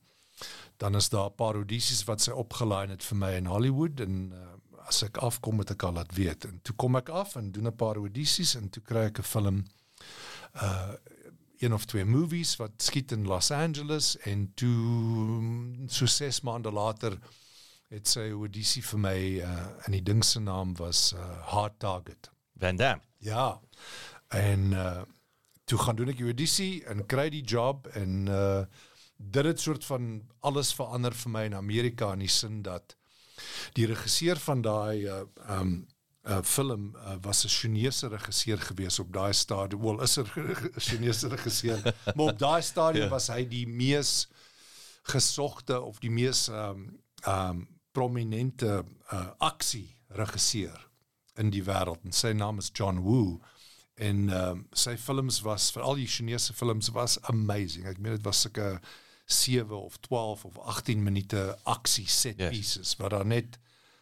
dan is daar 'n paar audisies wat sy opgelyn het vir my in Hollywood en uh, as ek afkom met ek al laat weet. En toe kom ek af en doen 'n paar audisies en toe kry ek 'n film uh een of twee movies wat skiet in Los Angeles en toe so 6 maande later het sy audisie vir my uh en die ding se naam was uh Hard Target. Van Dam. Ja. En uh toe gaan doen ek die audisie en kry die job en uh dit het soort van alles verander vir my in Amerika in die sin dat die regisseur van daai uh um uh film uh, was 'n Chinese regisseur gewees op daai stadium. Wel, is 'n Chinese regisseur, maar op daai stadium ja. was hy die mees gesogte of die mees um um prominente uh aksie regisseur in die wêreld en sy naam is John Woo en um sy films was vir al die Chinese films was amazing. Ek meen dit was sulke 7 of 12 of 18 minute aksie set yes. pieces wat daar net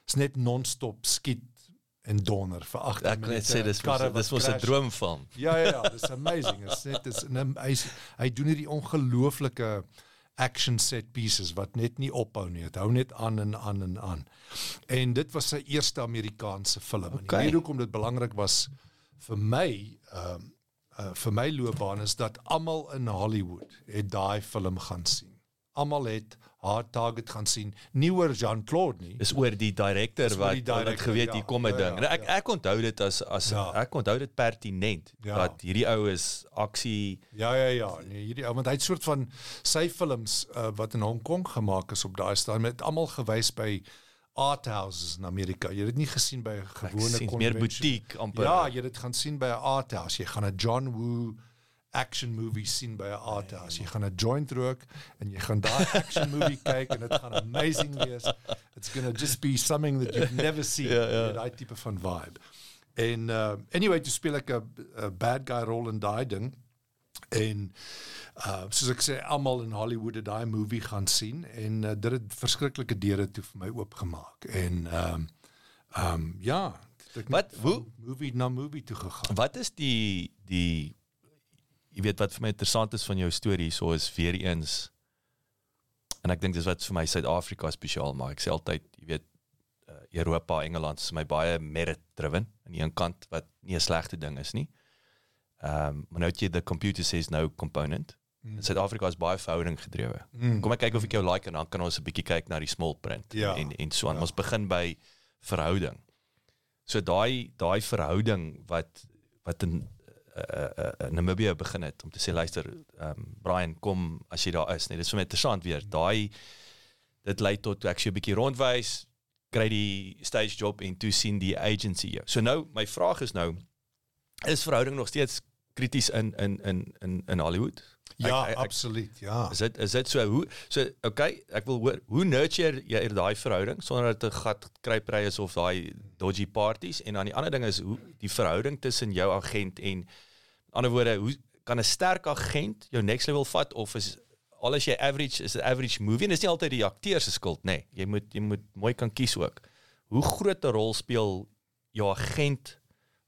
is net non-stop skiet en donder vir 18 minute. Ek net sê dis dis was 'n droom van. Ja ja ja, dis amazing. Dit is net is hy hy doen hierdie ongelooflike action set pieces wat net nie ophou nie. Dit hou net aan en aan en aan. En dit was sy eerste Amerikaanse film. Okay. En die rede hoekom dit belangrik was vir my ehm um, uh, vir my loopbaan is dat almal in Hollywood het daai film gaan sien. Almal het Hard Target gaan sien. Nie oor Jean-Claude nie. Dis oor die direkteur wat wat geweet ja, hier kom 'n ja, ding. Ja, ek ja. ek onthou dit as as ja. ek onthou dit pertinent ja. dat hierdie ou is aksie Ja ja ja, nee, hierdie ou want hy het soort van sy films uh, wat in Hong Kong gemaak is op daai stadium met almal gewys by art houses in Amerika. Jy het dit nie gesien by 'n gewone konvensie meer butiek amper. Ja, jy het dit gaan sien by 'n art house. Jy gaan 'n John Woo action movie sien by 'n art house. Jy gaan 'n joint rook en jy gaan daai action movie kyk en dit gaan amazing wees. It's going to just be something that you've never seen. Ja, ja. Daai tipe van vibe. En uh anyway, jy speel ek 'n bad guy rol in daai ding. En uh soos ek sê almal in Hollywood het daai movie gaan sien en uh, dit het verskriklike deure toe vir my oopgemaak en ehm um, ehm um, ja wat hoe movie na movie toe gegaan wat is die die jy weet wat vir my interessant is van jou storie so is weer eens en ek dink dis wat vir my Suid-Afrika spesiaal maak ek sê altyd jy weet uh, Europa Engeland is my baie merit driven aan die een kant wat nie 'n slegte ding is nie ehm um, maar nou het jy the computer says no component Mm. Suid-Afrika is baie verhouding gedrewe. Mm. Kom ek kyk of ek jou like en dan kan ons 'n bietjie kyk na die small print ja. en en so aan. Ja. Ons begin by verhouding. So daai daai verhouding wat wat in uh, uh, Namibia begin het om te sê luister um, Brian kom as jy daar is net dit is so interessant weer daai dit lei tot ek so 'n bietjie rondwys kry die stage job en toe sien die agency jou. So nou my vraag is nou is verhouding nog steeds krities in in in in in Hollywood? Ja, ek, ek, absoluut. Ja. Is dit is dit so hoe so okay, ek wil hoor hoe nurture jy daai verhouding sonder dat dit 'n gat kruipery is of daai dodgy parties en dan die ander ding is hoe die verhouding tussen jou agent en ander woorde hoe kan 'n sterk agent jou next level vat of is al as jy average is 'n average movie en dis nie altyd die akteur se skuld nê. Nee, jy moet jy moet mooi kan kies ook. Hoe groot 'n rol speel jou agent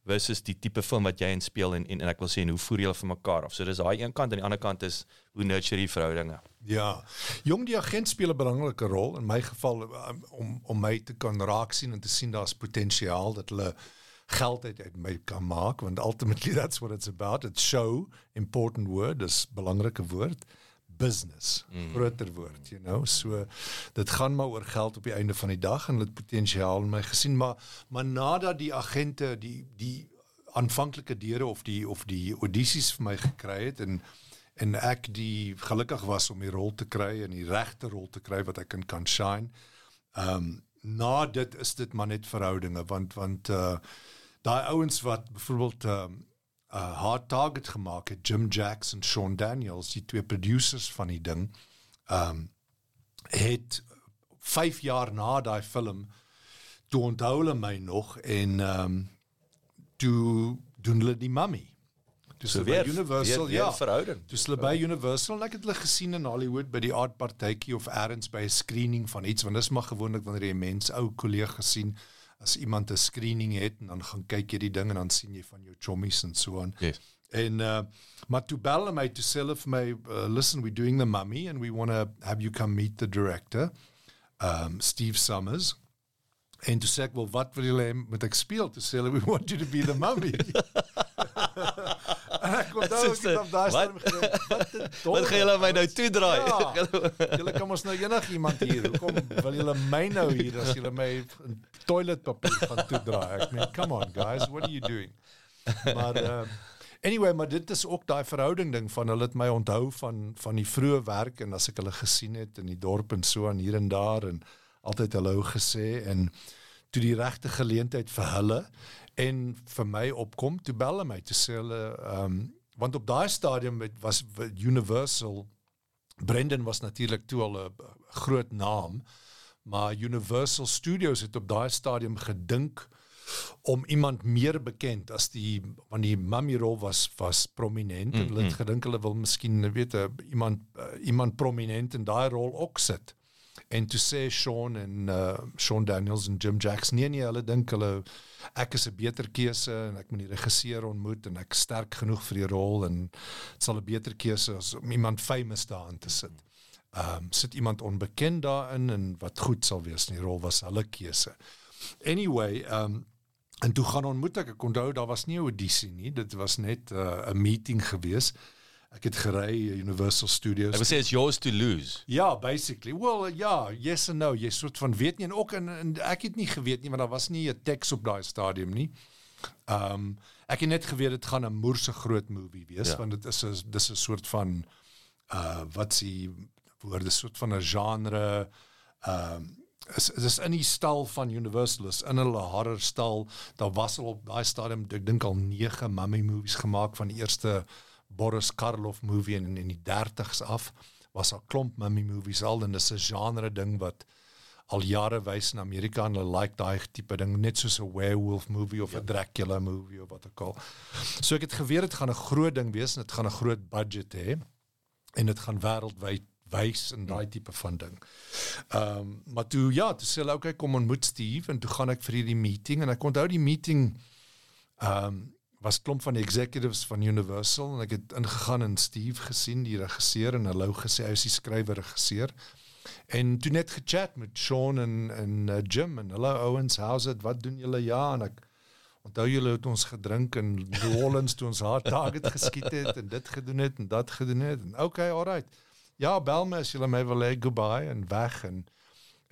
versus die tipe film wat jy in speel en, en en ek wil sê en hoe voer julle vir mekaar af. So dis daai een kant en die ander kant is hoe nurture die verhoudinge. Ja. Jong die agent speel 'n belangrike rol in my geval um, om om my te kan raak sien en te sien daar's potensiaal dat hulle geld uit, uit my kan maak want ultimately that's what it's about. It's show important word, dis belangrike woord business mm. groter word you know so dit gaan maar oor geld op die einde van die dag en dit potensiaal in my gesien maar maar nadat die agente die die aanvanklike deure of die of die audisies vir my gekry het en en ek die gelukkig was om die rol te kry en die regte rol te kry wat ek in kan shine. Ehm um, na dit is dit maar net verhoudinge want want uh daai ouens wat byvoorbeeld ehm um, uh, hard target gemaak het. Jim Jackson Sean Daniels die twee producers van die ding um het 5 jaar na daai film toe onthou hulle my nog en um toe doen hulle die mummy. Dis so weer Universal weer, weer ja. verhouding. Dis hulle by Universal en ek het hulle gesien in Hollywood by die art partytjie of elders by 'n screening van iets want dis maar gewoonlik wanneer jy mense ou kollegas sien as iemand 'n screening het en dan gaan kyk jy die ding en dan sien jy van jou chommies en so aan. Yes. En uh maar toe bel my to sell of my uh, listen we doing the mummy and we want to have you come meet the director um Steve Summers. En toe sê ek wel wat wil julle met ek speel to sell we want you to be the mummy. ek kon daai ek het daai stem gedink. Wat gaan julle my nou toedraai? Ja, julle kom ons nou enig iemand hier. Hoekom wil julle my nou hier as julle my toiletpapier gaan toedraai? Ek meen, come on guys, what are you doing? Maar uh, anyway, maar dit is ook daai verhouding ding van hulle het my onthou van van die vroeë werk en as ek hulle gesien het in die dorp en so aan hier en daar en altyd hallo gesê en toe die regte geleentheid vir hulle en vir my opkom toe bel hulle my te sê hulle ehm um, want op daai stadium was Universal Brendan was natuurlik toe al 'n groot naam maar Universal Studios het op daai stadium gedink om iemand meer bekend as die want die mummy rol was was prominent mm -hmm. en hulle het mm. gedink hulle wil miskien weet iemand uh, iemand prominent in daai rol ook sit en toe sê Sean en uh, Sean Daniels en Jim Jackson nee nee hulle dink hulle ek is 'n beter keuse en ek moet die regisseur ontmoet en ek sterk genoeg vir die rol en dit sal 'n beter keuse as om iemand famous daarin te sit. Ehm um, sit iemand onbekend daarin en wat goed sal wees in die rol was hulle keuse. Anyway, ehm um, en toe gaan ontmoet ek ek onthou daar was nie 'n audisie nie, dit was net uh, 'n meeting geweest ek het gery Universal Studios. Ek wil sê it's yours to lose. Ja, basically. Well, ja, yes and no. Jy soort van weet nie en ook en, en ek het nie geweet nie want daar was nie 'n teks op daai stadium nie. Ehm um, ek het net geweet dit gaan 'n moerse groot movie wees ja. want dit is 'n dis 'n soort van uh wat s'ie woorde soort van 'n genre ehm um, is is in die stal van Universal is in hulle horror stal daar was al op daai stadium ek dink al 9 mummy movies gemaak van die eerste Boris Karloff movie in in die 30s af was 'n klomp mummy movies al en dis 'n genre ding wat al jare wys in Amerika en hulle like daai tipe ding net soos 'n werewolf movie of 'n ja. Dracula movie of wat ook al. So ek het geweet dit gaan 'n groot ding wees en dit gaan 'n groot budget hê en dit gaan wêreldwyd wys en daai tipe van ding. Ehm um, maar toe ja, toe sê hulle okay kom ontmoet Steve en toe gaan ek vir hierdie meeting. En ek onthou die meeting ehm um, was klomp van die executives van Universal en ek het ingegaan en Steve gesien die regisseur en hallo gesê hy is die skrywer regisseur. En toe net gechat met Sean en en uh, Jim en hallo ouens how's it? Wat doen julle? Ja en ek onthou julle het ons gedrink in New Orleans toe ons haar target geskiet het en dit gedoen het en dat gedoen het? En okay alright ja bel my as julle my wil hê goodbye en weg en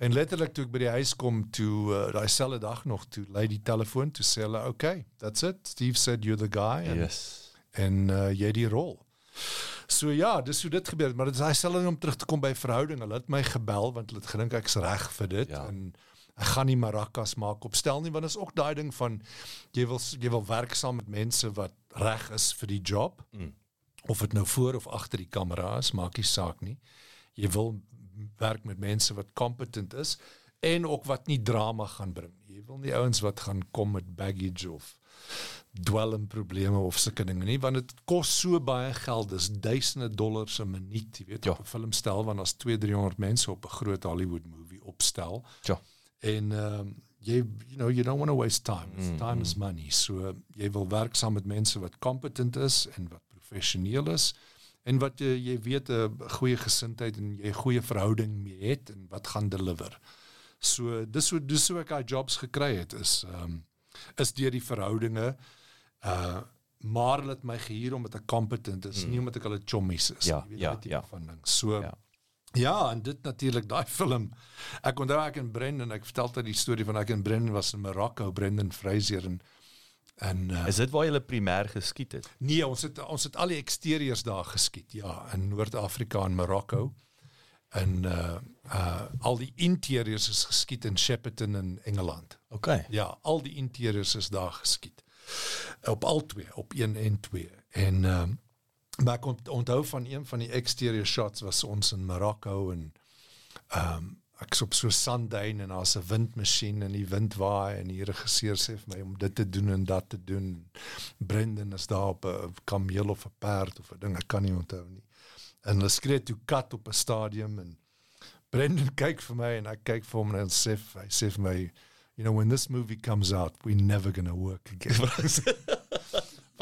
En letterlik toe ek by die huis kom toe uh, daai selfde dag nog toe lei die telefoon toe sê hulle okay, that's it. Steve said you're the guy and Yes. en uh, jy die rol. So ja, dis hoe dit gebeur maar dit is hy sel om terug te kom by verhouding. Hulle het my gebel want hulle het gedink ek's reg vir dit Ja. en ek gaan nie maracas maak op stel nie want is ook daai ding van jy wil jy wil werk saam met mense wat reg is vir die job. Mm. Of dit nou voor of agter die kamera is, maak nie saak nie. Jy wil werk met mense wat competent is en ook wat nie drama gaan bring nie. Jy wil nie ouens wat gaan kom met baggage of dwelmprobleme of sulke dinge nie want dit kos so baie geld dis duisende dollars 'n minuut jy weet Ja. op 'n filmstel want as 2 300 mense op 'n groot Hollywood movie opstel Ja. en ehm um, jy you know you don't want to waste time mm, time is money so jy wil werk saam met mense wat competent is en wat professioneel is en wat jy jy weet 'n goeie gesindheid en jy 'n goeie verhouding mee het en wat gaan deliver so dis hoe dis hoe ek daai jobs gekry het is ehm um, is deur die verhoudinge uh maar hulle het my gehuur omdat ek competent is, mm. nie omdat ek hulle chommies is Ja, nie, weet ja, tipe ja. van ding. So Ja. ja. ja, en dit natuurlik daai film. Ek onthou ek en Brendan, ek vertel dit die storie van ek en Brendan was in Marokko, Brendan Fraser en en uh, Is dit waar jy primêr geskiet het? nee, ons het ons het al die exterieurs daar geskiet, ja, in Noord-Afrika en Marokko. En uh uh al die interieurs is geskiet in Shepperton in Engeland. Okay. Ja, al die interieurs is daar geskiet. Op al twee, op 1 en 2. En ehm um, maar ek ont- onthou van een van die exterior shots was ons in Marokko en ehm um, ek's op so 'n sandduin en daar's 'n windmasjien en die wind waai en die regisseur sê vir my om dit te doen en dat te doen. Brendan is daar op 'n kameel of 'n perd of 'n ding, ek kan nie onthou nie. En hulle skree toe kat op 'n stadium en Brendan kyk vir my en ek kyk vir hom en sê hy sê vir my you know when this movie comes out we're never going to work again.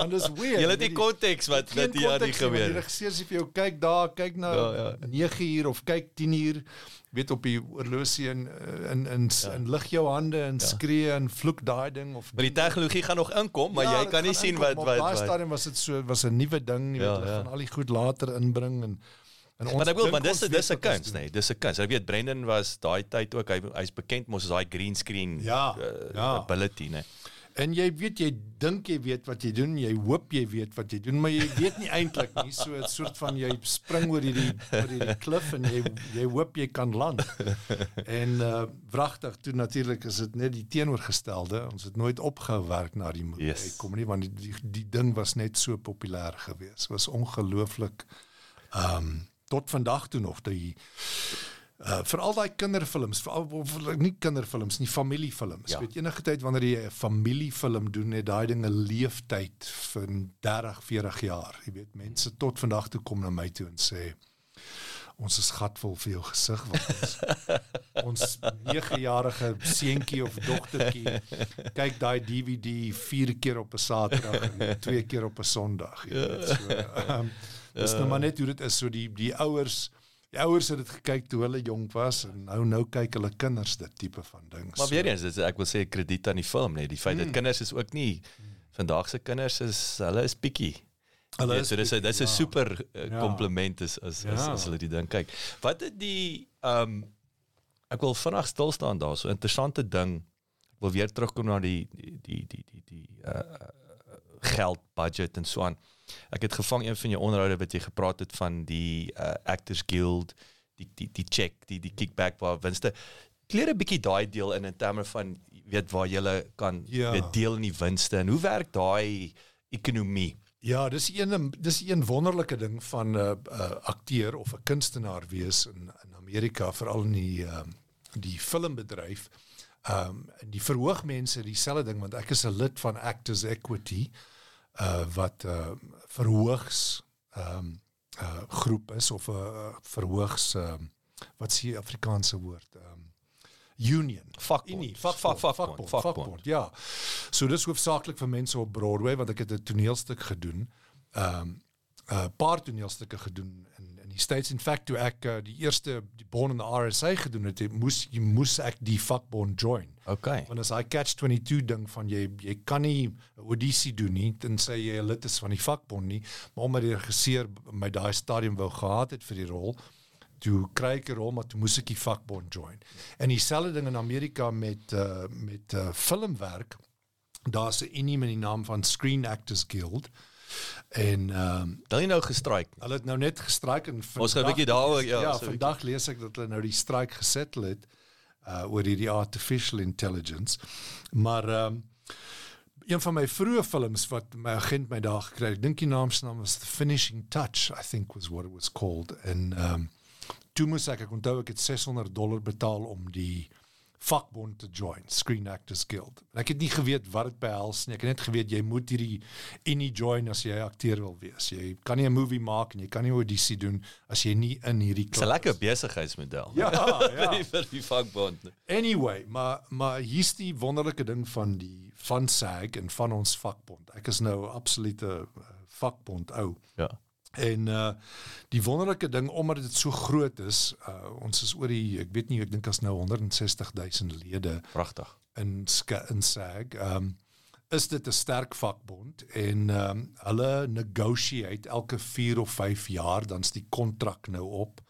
Want dis weird. Jy het die weet konteks wat wat hier aan die nie, want Die gebeur. regisseur sê vir jou kyk daar, kyk nou Ja, ja, ja. ja. 9 uur of kyk 10 uur weet op die oorlosie en in in Ja. in lig jou hande en ja. skree en vloek daai ding of Maar die tegnologie gaan nog inkom, maar Ja, jy kan nie sien inkom, wat wat, op daai wat stadium was dit so was 'n nuwe ding, jy Ja, weet, hulle ja. gaan al die goed later inbring en en Maar ek wil maar dis ons dis 'n wat ons kuns, doen. nee, dis 'n kuns. Ek weet Brendan was daai tyd ook hy hy's bekend mos as daai green screen Ja, uh, ja. ability, nee. En jy weet jy dink jy weet wat jy doen, jy hoop jy weet wat jy doen, maar jy weet nie eintlik nie. So 'n soort van jy spring oor hierdie oor hierdie klif en jy jy hoop jy kan land. En uh wragtig toe natuurlik is dit net die teenoorgestelde. Ons het nooit opgehou werk na die movie. Yes. Kom nie want die, die die ding was net so populêr geweest. Was ongelooflik ehm um, tot vandag toe nog die uh veral daai kinderfilms, veral of, nie kinderfilms nie, familiefilms. Ja. Ja. Weet enige tyd wanneer jy 'n familiefilm doen, het daai ding 'n leeftyd van 30, 40 jaar. Jy weet, mense tot vandag toe kom na my toe en sê ons is gatvol vir jou gesig want ons ons 9-jarige seentjie of dogtertjie kyk daai DVD 4 keer op 'n Saterdag en 2 keer op 'n Sondag. Jy weet, so um, dis nou maar net hoe dit is so die die ouers ouers het dit gekyk toe hulle jonk was en nou nou kyk hulle kinders dit tipe van ding. Maar weer eens, dit ek wil sê krediet aan die film, nee, die feit Hmm. dat kinders is ook nie vandag se kinders is hulle is. Hulle Weet, is so dis bietjie, dis 'n ja. super uh, Ja. kompliment is as as, Ja. as hulle die ding kyk. Wat het die ehm um, ek wil vinnig stil staan daar, so 'n interessante ding. Ek wil weer terugkom na die die die die die, die uh geld budget en so aan. Ek het gevang een van jou onderhoude wat jy gepraat het van die uh, Actors Guild, die die die check, die die kickback waar winste kleer 'n bietjie daai deel in in terme van weet waar jy kan Ja. weet deel in die winste en hoe werk daai ekonomie? Ja, dis een dis een wonderlike ding van 'n uh, uh, akteur of 'n kunstenaar wees in in Amerika, veral in die ehm um, die filmbedryf. Ehm um, die verhoog mense dieselfde ding want ek is 'n lid van Actors Equity uh wat uh verhoogs ehm um, uh groep is of 'n uh, verhoogs ehm um, wat s'ie Afrikaanse woord ehm um, union Vakbond. Unie, Vak- vakbond, vakbond, vakbond, vakbond. vakbond, ja. So dis hoofsaaklik vir mense op Broadway want ek het 'n toneelstuk gedoen. Ehm um, 'n uh, paar toneelstukke gedoen in die States in fact toe ek uh, die eerste die Born in the RSA gedoen het, het moes jy moes ek die vakbond join. Okay. Want as hy catch 22 ding van jy jy kan nie 'n audisie doen nie tensy jy 'n lid is van die vakbond nie, maar omdat die regisseur my daai stadium wou gehad het vir die rol, toe kry ek 'n rol maar toe moes ek die vakbond join. En dieselfde ding in Amerika met uh met uh filmwerk. Daar's 'n unie met die naam van Screen Actors Guild. En ehm um, Hulle het nou gestryk. hulle het nou net gestryk en Ons gaan 'n bietjie daaroor ja. ja, so vandag lees ek dat hulle nou die stryk gesettel het uh oor hierdie artificial intelligence. Maar ehm um, een van my vroeë films wat my agent my daar gekry het, ek dink die naam se naam was The Finishing Touch, I think was what it was called. En ehm um, toe moes ek ek onthou ek het 600 dollar betaal om die vakbond te join, Screen Actors Guild. En ek het nie geweet wat dit behels nie. Ek het net geweet jy moet hierdie unie join as jy akteur wil wees. Jy kan nie 'n movie maak en jy kan nie audisie doen as jy nie in hierdie Dis 'n lekker besigheidsmodel. Ja, ja. vir die, vakbond. Anyway, maar maar hier's die wonderlike ding van die van SAG en van ons vakbond. Ek is nou 'n absolute uh, vakbond ou. Ja. En uh die wonderlike ding omdat dit so groot is, uh ons is oor die ek weet nie ek dink as nou 160 000 lede Pragtig. in in SAG. Um, is dit 'n sterk vakbond en ehm um, hulle negotiate elke 4 of 5 jaar dan's die kontrak nou op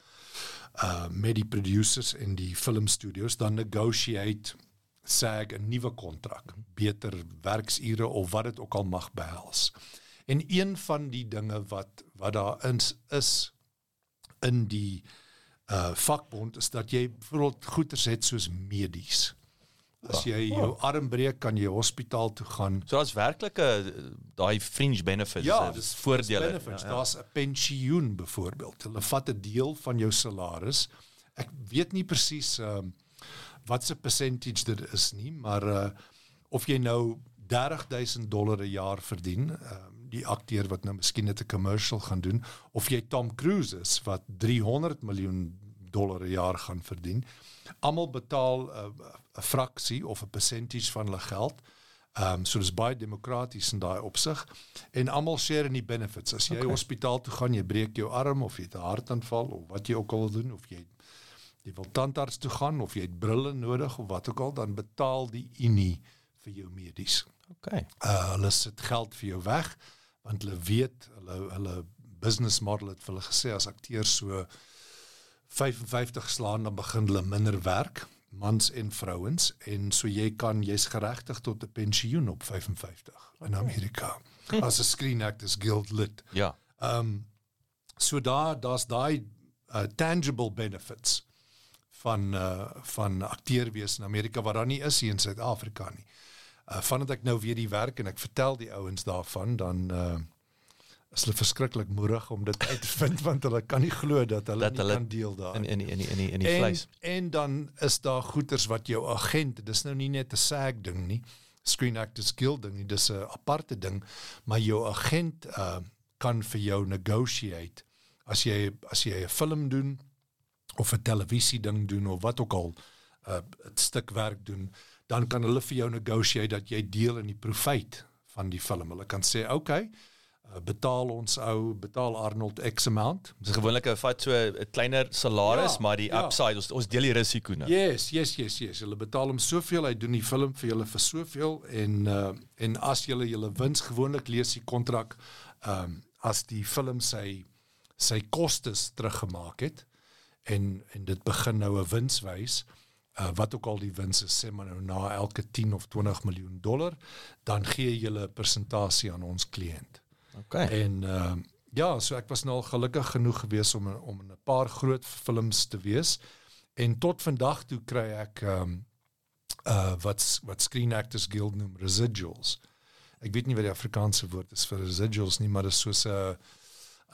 uh met die producers en die filmstudios dan negotiate SAG 'n nuwe kontrak, beter werksure of wat dit ook al mag behels. En een van die dinge wat wat daar is is in die uh vakbond is dat jy byvoorbeeld goeders het soos medies. As jy jou arm breek, kan jy hospitaal toe gaan. So daar's werklike eh, daai fringe benefits, Ja, eh, dis voordele. Benefits. Ja, Ja, ja. Daar's 'n pensioen byvoorbeeld. Hulle vat 'n deel van jou salaris. Ek weet nie presies ehm um, wat se percentage dit is nie, maar uh of jy nou 30000 dollar 'n jaar verdien, ehm um, die akteur wat nou miskien net 'n commercial gaan doen, of jy Tom Cruise is wat 300 miljoen dollar 'n jaar gaan verdien. Almal betaal 'n uh, fraksie of 'n percentage van hulle geld. Ehm um, so dis baie demokraties in daai opsig en almal share in die benefits. As jy okay. hospitaal toe gaan, jy breek jou arm of jy het 'n hartaanval of wat jy ook al doen of jy jy wil tandarts toe gaan of jy het brille nodig of wat ook al, dan betaal die Unie vir jou medies. Okay. Uh hulle sit geld vir jou weg want hulle weet hulle hulle business model het vir hulle gesê as akteurs so 55 slaan dan begin hulle minder werk mans en vrouens en so jy kan jy's geregtig tot 'n pensioen op 55 in Amerika as 'n Screen Actors Guild lid. Ja. Ehm um, so daar daar's daai uh, tangible benefits van uh van akteur wees in Amerika wat daar nie is hier in Suid-Afrika nie. Uh vandat ek nou weer die werk en ek vertel die ouens daarvan dan uh is hulle verskriklik moedig om dit uit te vind want hulle kan nie glo dat hulle Dat nie hulle kan deel daar. In in in in in, in die en, vleis. en dan is daar goeters wat jou agent, dis nou nie net 'n SAG ding nie, Screen Actors Guild ding nie, dis 'n aparte ding, maar jou agent uh kan vir jou negotiate as jy as jy 'n film doen of 'n televisie ding doen of wat ook al 'n uh, stuk werk doen, dan kan hulle vir jou negotiate dat jy deel in die profijt van die film. Hulle kan sê, "Oké, okay, uh, betaal ons ou, betaal Arnold X amount." Dis gewoonlik 'n vat so 'n kleiner salaris, Ja, maar die ja. upside ons ons deel die risiko nou. Yes, yes, yes, yes. Hulle betaal hom soveel, hy doen die film vir julle vir soveel en uh en as julle julle wins gewoonlik lees die kontrak ehm um, as die film sy sy kostes teruggemaak het en en dit begin nou 'n wins wys uh wat ook al die wins is sê maar nou na elke 10 of 20 miljoen dollar dan gee jy 'n persentasie aan ons kliënt. Okay. En uh, ja, so ek was nou al gelukkig genoeg geweest om om in 'n paar groot films te wees. En tot vandag toe kry ek um, uh wat wat Screen Actors Guild noem residuals. Ek weet nie wat die Afrikaanse woord is vir residuals nie, maar dit is soos 'n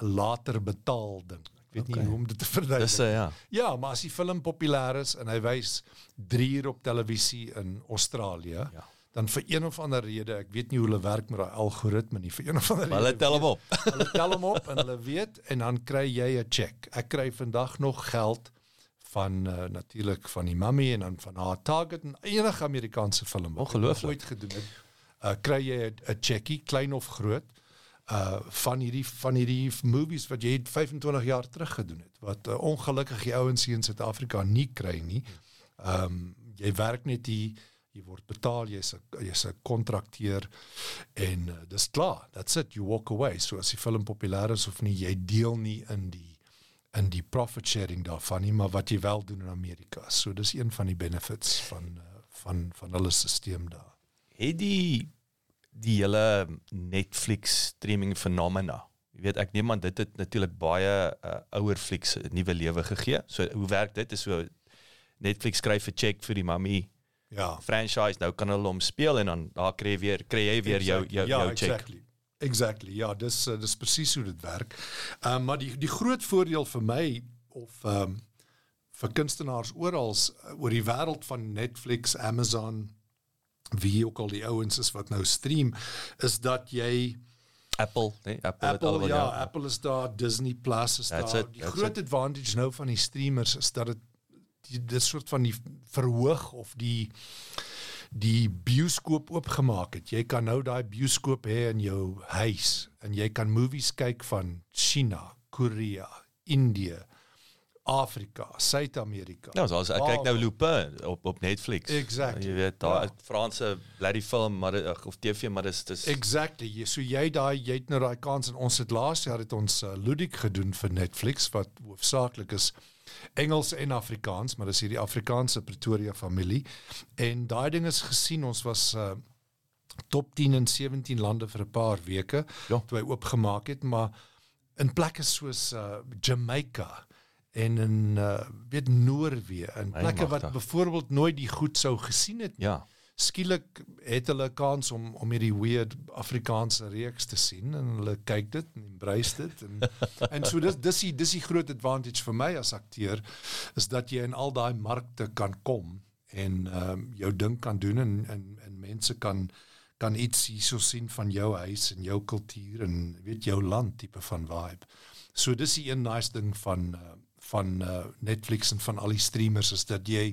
'n later betaal ding. Weet Okay. nie hoe om dit te verduidelik. Dis 'n ja. Ja, maar as die film populêr is en hy wys 3 uur op televisie in Australië, Ja. dan vir een of ander rede, ek weet nie hoe hulle werk met daai algoritme nie, vir een of ander Maar hulle rede. tel hom op. Hulle tel hom op en hulle weet en dan kry jy 'n cheque. Ek kry vandag nog geld van uh, natuurlik van die mummy en dan van haar Target en enige Amerikaanse film wat ooit gedoen het. Uh kry jy 'n- 'n checkie, klein of groot, uh van hierdie van hierdie movies wat jy 25 jaar terug gedoen het wat uh, ongelukkig die ouens hier in Suid-Afrika nie kry nie. Ehm um, jy werk net hier jy word betaal jy's 'n jy's 'n kontrakteur en uh, dis klaar that's it you walk away so as die film populêr is of nie jy deel nie in die in die profit sharing daarvan nie, maar wat jy wel doen in Amerika. So dis een van die benefits van uh, van van hulle stelsel daar. Het die die hele Netflix streaming fenomena. Jy weet ek neem aan dit het natuurlik baie uh, ouer flieks 'n nuwe lewe gegee. So hoe werk dit? Is so Netflix skryf 'n check vir die mammy. Ja. Franchise nou kan hulle hom speel en dan daar kry jy weer kry jy weer jou jou ja, jou check. Exactly. Exactly. Ja, dis uh, dis presies hoe dit werk. Ehm um, maar die die groot voordeel vir my of ehm um, vir kunstenaars oral uh, oor die wêreld van Netflix, Amazon, wie ook al die ouens is wat nou stream, is dat jy Apple, nee, Apple, Apple het ja, ja, Apple is daar, Disney Plus is That's daar. it, die groot advantage nou van die streamers is dat dit dis soort van die verhoog of die die bioskoop oopgemaak het. Jy kan nou daai bioskoop hê in jou huis en jy kan movies kyk van China, Korea, Indië, Afrika, Suid-Amerika. Ja, so as ek kyk nou Lupin op op Netflix. Exactly. Jy weet daar Ja. Franse bloody film maar of TV maar dis dis Exactly. Jy- So jy daai jy het nou daai kans en ons het laas jaar het ons uh, Ludik gedoen vir Netflix wat hoofsaaklik is Engels en Afrikaans, maar dis hierdie Afrikaanse Pretoria familie. En daai ding is gesien, ons was uh, top 10 in 17 lande vir 'n paar weke Ja. toe hy oopgemaak het, maar in plekke soos uh, Jamaica en in uh, weet Noorwe My plekke wat byvoorbeeld nooit die goed sou gesien het ja. skielik het hulle 'n kans om om hierdie weird Afrikaanse reeks te sien en hulle kyk dit en embrace dit en en so dis dis die dis die groot advantage vir my as akteur is dat jy in al daai markte kan kom en ehm um, jou ding kan doen en en en mense kan kan iets hierso sien van jou huis en jou kultuur en weet jou land tipe van vibe. So dis die een nice ding van uh, van uh, Netflix en van al die streamers is dat jy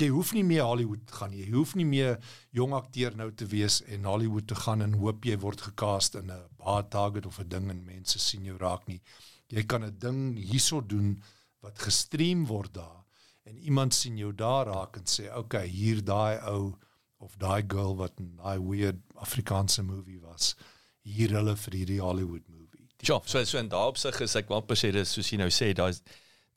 jy hoef nie meer Hollywood gaan. Jy hoef nie meer jong akteur nou te wees en Hollywood te gaan en hoop jy word gecast in 'n hard target of 'n ding en mense sien jou raak nie. Jy kan 'n ding hierso doen wat gestream word daar en iemand sien jou daar raak en sê, "Oké, okay, hier daai ou of daai girl wat in daai weird Afrikaanse movie was, hier hulle vir hierdie Hollywood movie." Ja, so so in daai opsig is ek se dis soos jy nou sê, daar's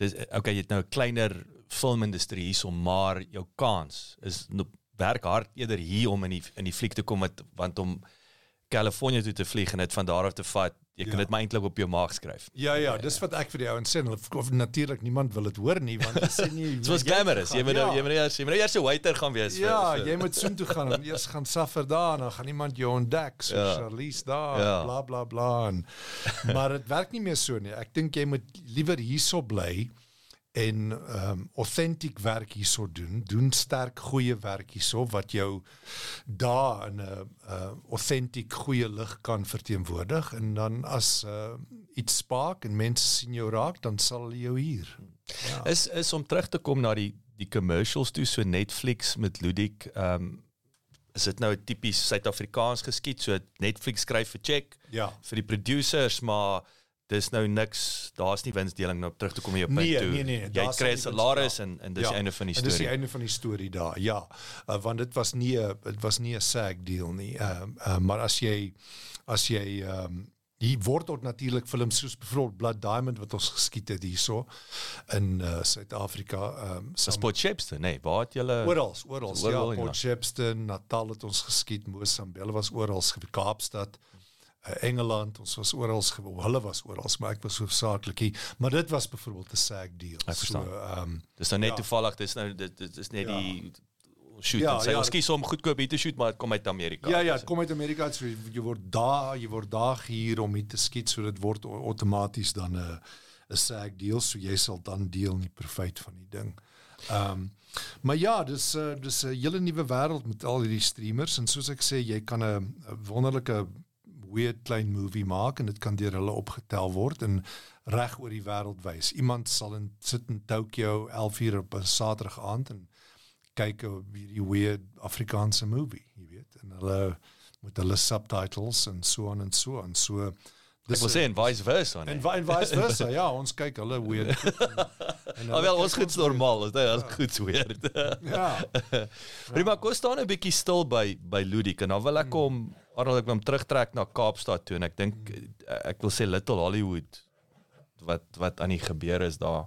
dis okay, jy het nou 'n kleiner filmindustrie hierso, maar jou kans is werk hard eerder hier om in die in die fliek te kom met want om Kalifornië toe te vlieg en dit van daar af te vat, jy kan Ja. dit maar eintlik op jou maag skryf. Ja ja, dis wat ek vir die ouens sê. Hulle natuurlik niemand wil dit hoor nie want hulle sê nie. Dit was glamorous. Jy moet nou- jy moet nou eers jy moet nou eers 'n waiter gaan wees vir- Ja, vir- jy moet soen toe gaan en eers gaan suffer daar en dan gaan iemand jou ontdek so Ja. Charlize daar Ja. bla bla bla en maar dit werk nie meer so nie. Ek dink jy moet liewer hierso bly en ehm um, authentic werk hierso doen. Doen sterk goeie werk hierso wat jou daar in 'n uh, authentic goeie lig kan verteenwoordig en dan as uh, iets spark en mense sien jou raak, dan sal hulle jou hier. Ja. Is is om terug te kom na die die commercials toe so Netflix met Ludik, ehm um, is dit nou tipies Suid-Afrikaans geskied, so Netflix skryf 'n check Ja. vir die producers, maar dis nou niks, daar's nie winsdeling nou terug te kom hier op Nee, toe. nee, nee, Jy daar kry salaris en en dis die einde van die En dis die storie. einde van die storie daar. Ja. Uh, want dit was nie 'n dit was nie 'n SAG deal nie. Ehm uh, uh, maar as jy as jy ehm um, hier word ook natuurlik films soos byvoorbeeld Blood Diamond wat ons geskiet het hierso in uh, Suid-Afrika ehm um, Shepstone, nee, waar het julle Oral, oral. Ja, ja. Shepstone, Natal het ons geskiet, Mosambele was oral, Kaapstad, Engeland, ons was oral, hulle was oral, maar ek was hoofsaaklik hier. Maar dit was byvoorbeeld 'n SAG deal. Ek verstaan. So, ehm um, Dis nou net Ja. toevallig, dis nou dit dit is net Ja. die shoot Ja, en sê ja, ons kies om goedkoop hier te shoot, maar dit kom uit Amerika. Ja ja, dit kom uit Amerika, so jy, word daar, jy word daar hier om hier te skiet, so dit word outomaties dan 'n 'n SAG deal, so jy sal dan deel in die profit van die ding. Ehm um, maar ja, dis uh, dis 'n hele nuwe wêreld met al hierdie streamers en soos ek sê, jy kan 'n wonderlike weird klein movie maak en dit kan deur hulle opgetel word en reg oor die wêreld wys. Iemand sal in sit in Tokyo 11 uur op 'n Saterdag aand en kyk op hierdie weird Afrikaanse movie, jy weet, en hulle met hulle subtitles en so aan en so aan. So Ek wil sê en vice versa. Nee. en, en vice versa. ja, ons kyk hulle en hulle Alhoewel kyk ons goed normaal, is dit is goed weird. Ja. Prima, kom staan 'n bietjie stil by by Ludik en dan wil ek hom Arnold ek wil hom terugtrek na Kaapstad toe en ek dink eh, ek wil sê Little Hollywood wat wat aan die gebeur is daar.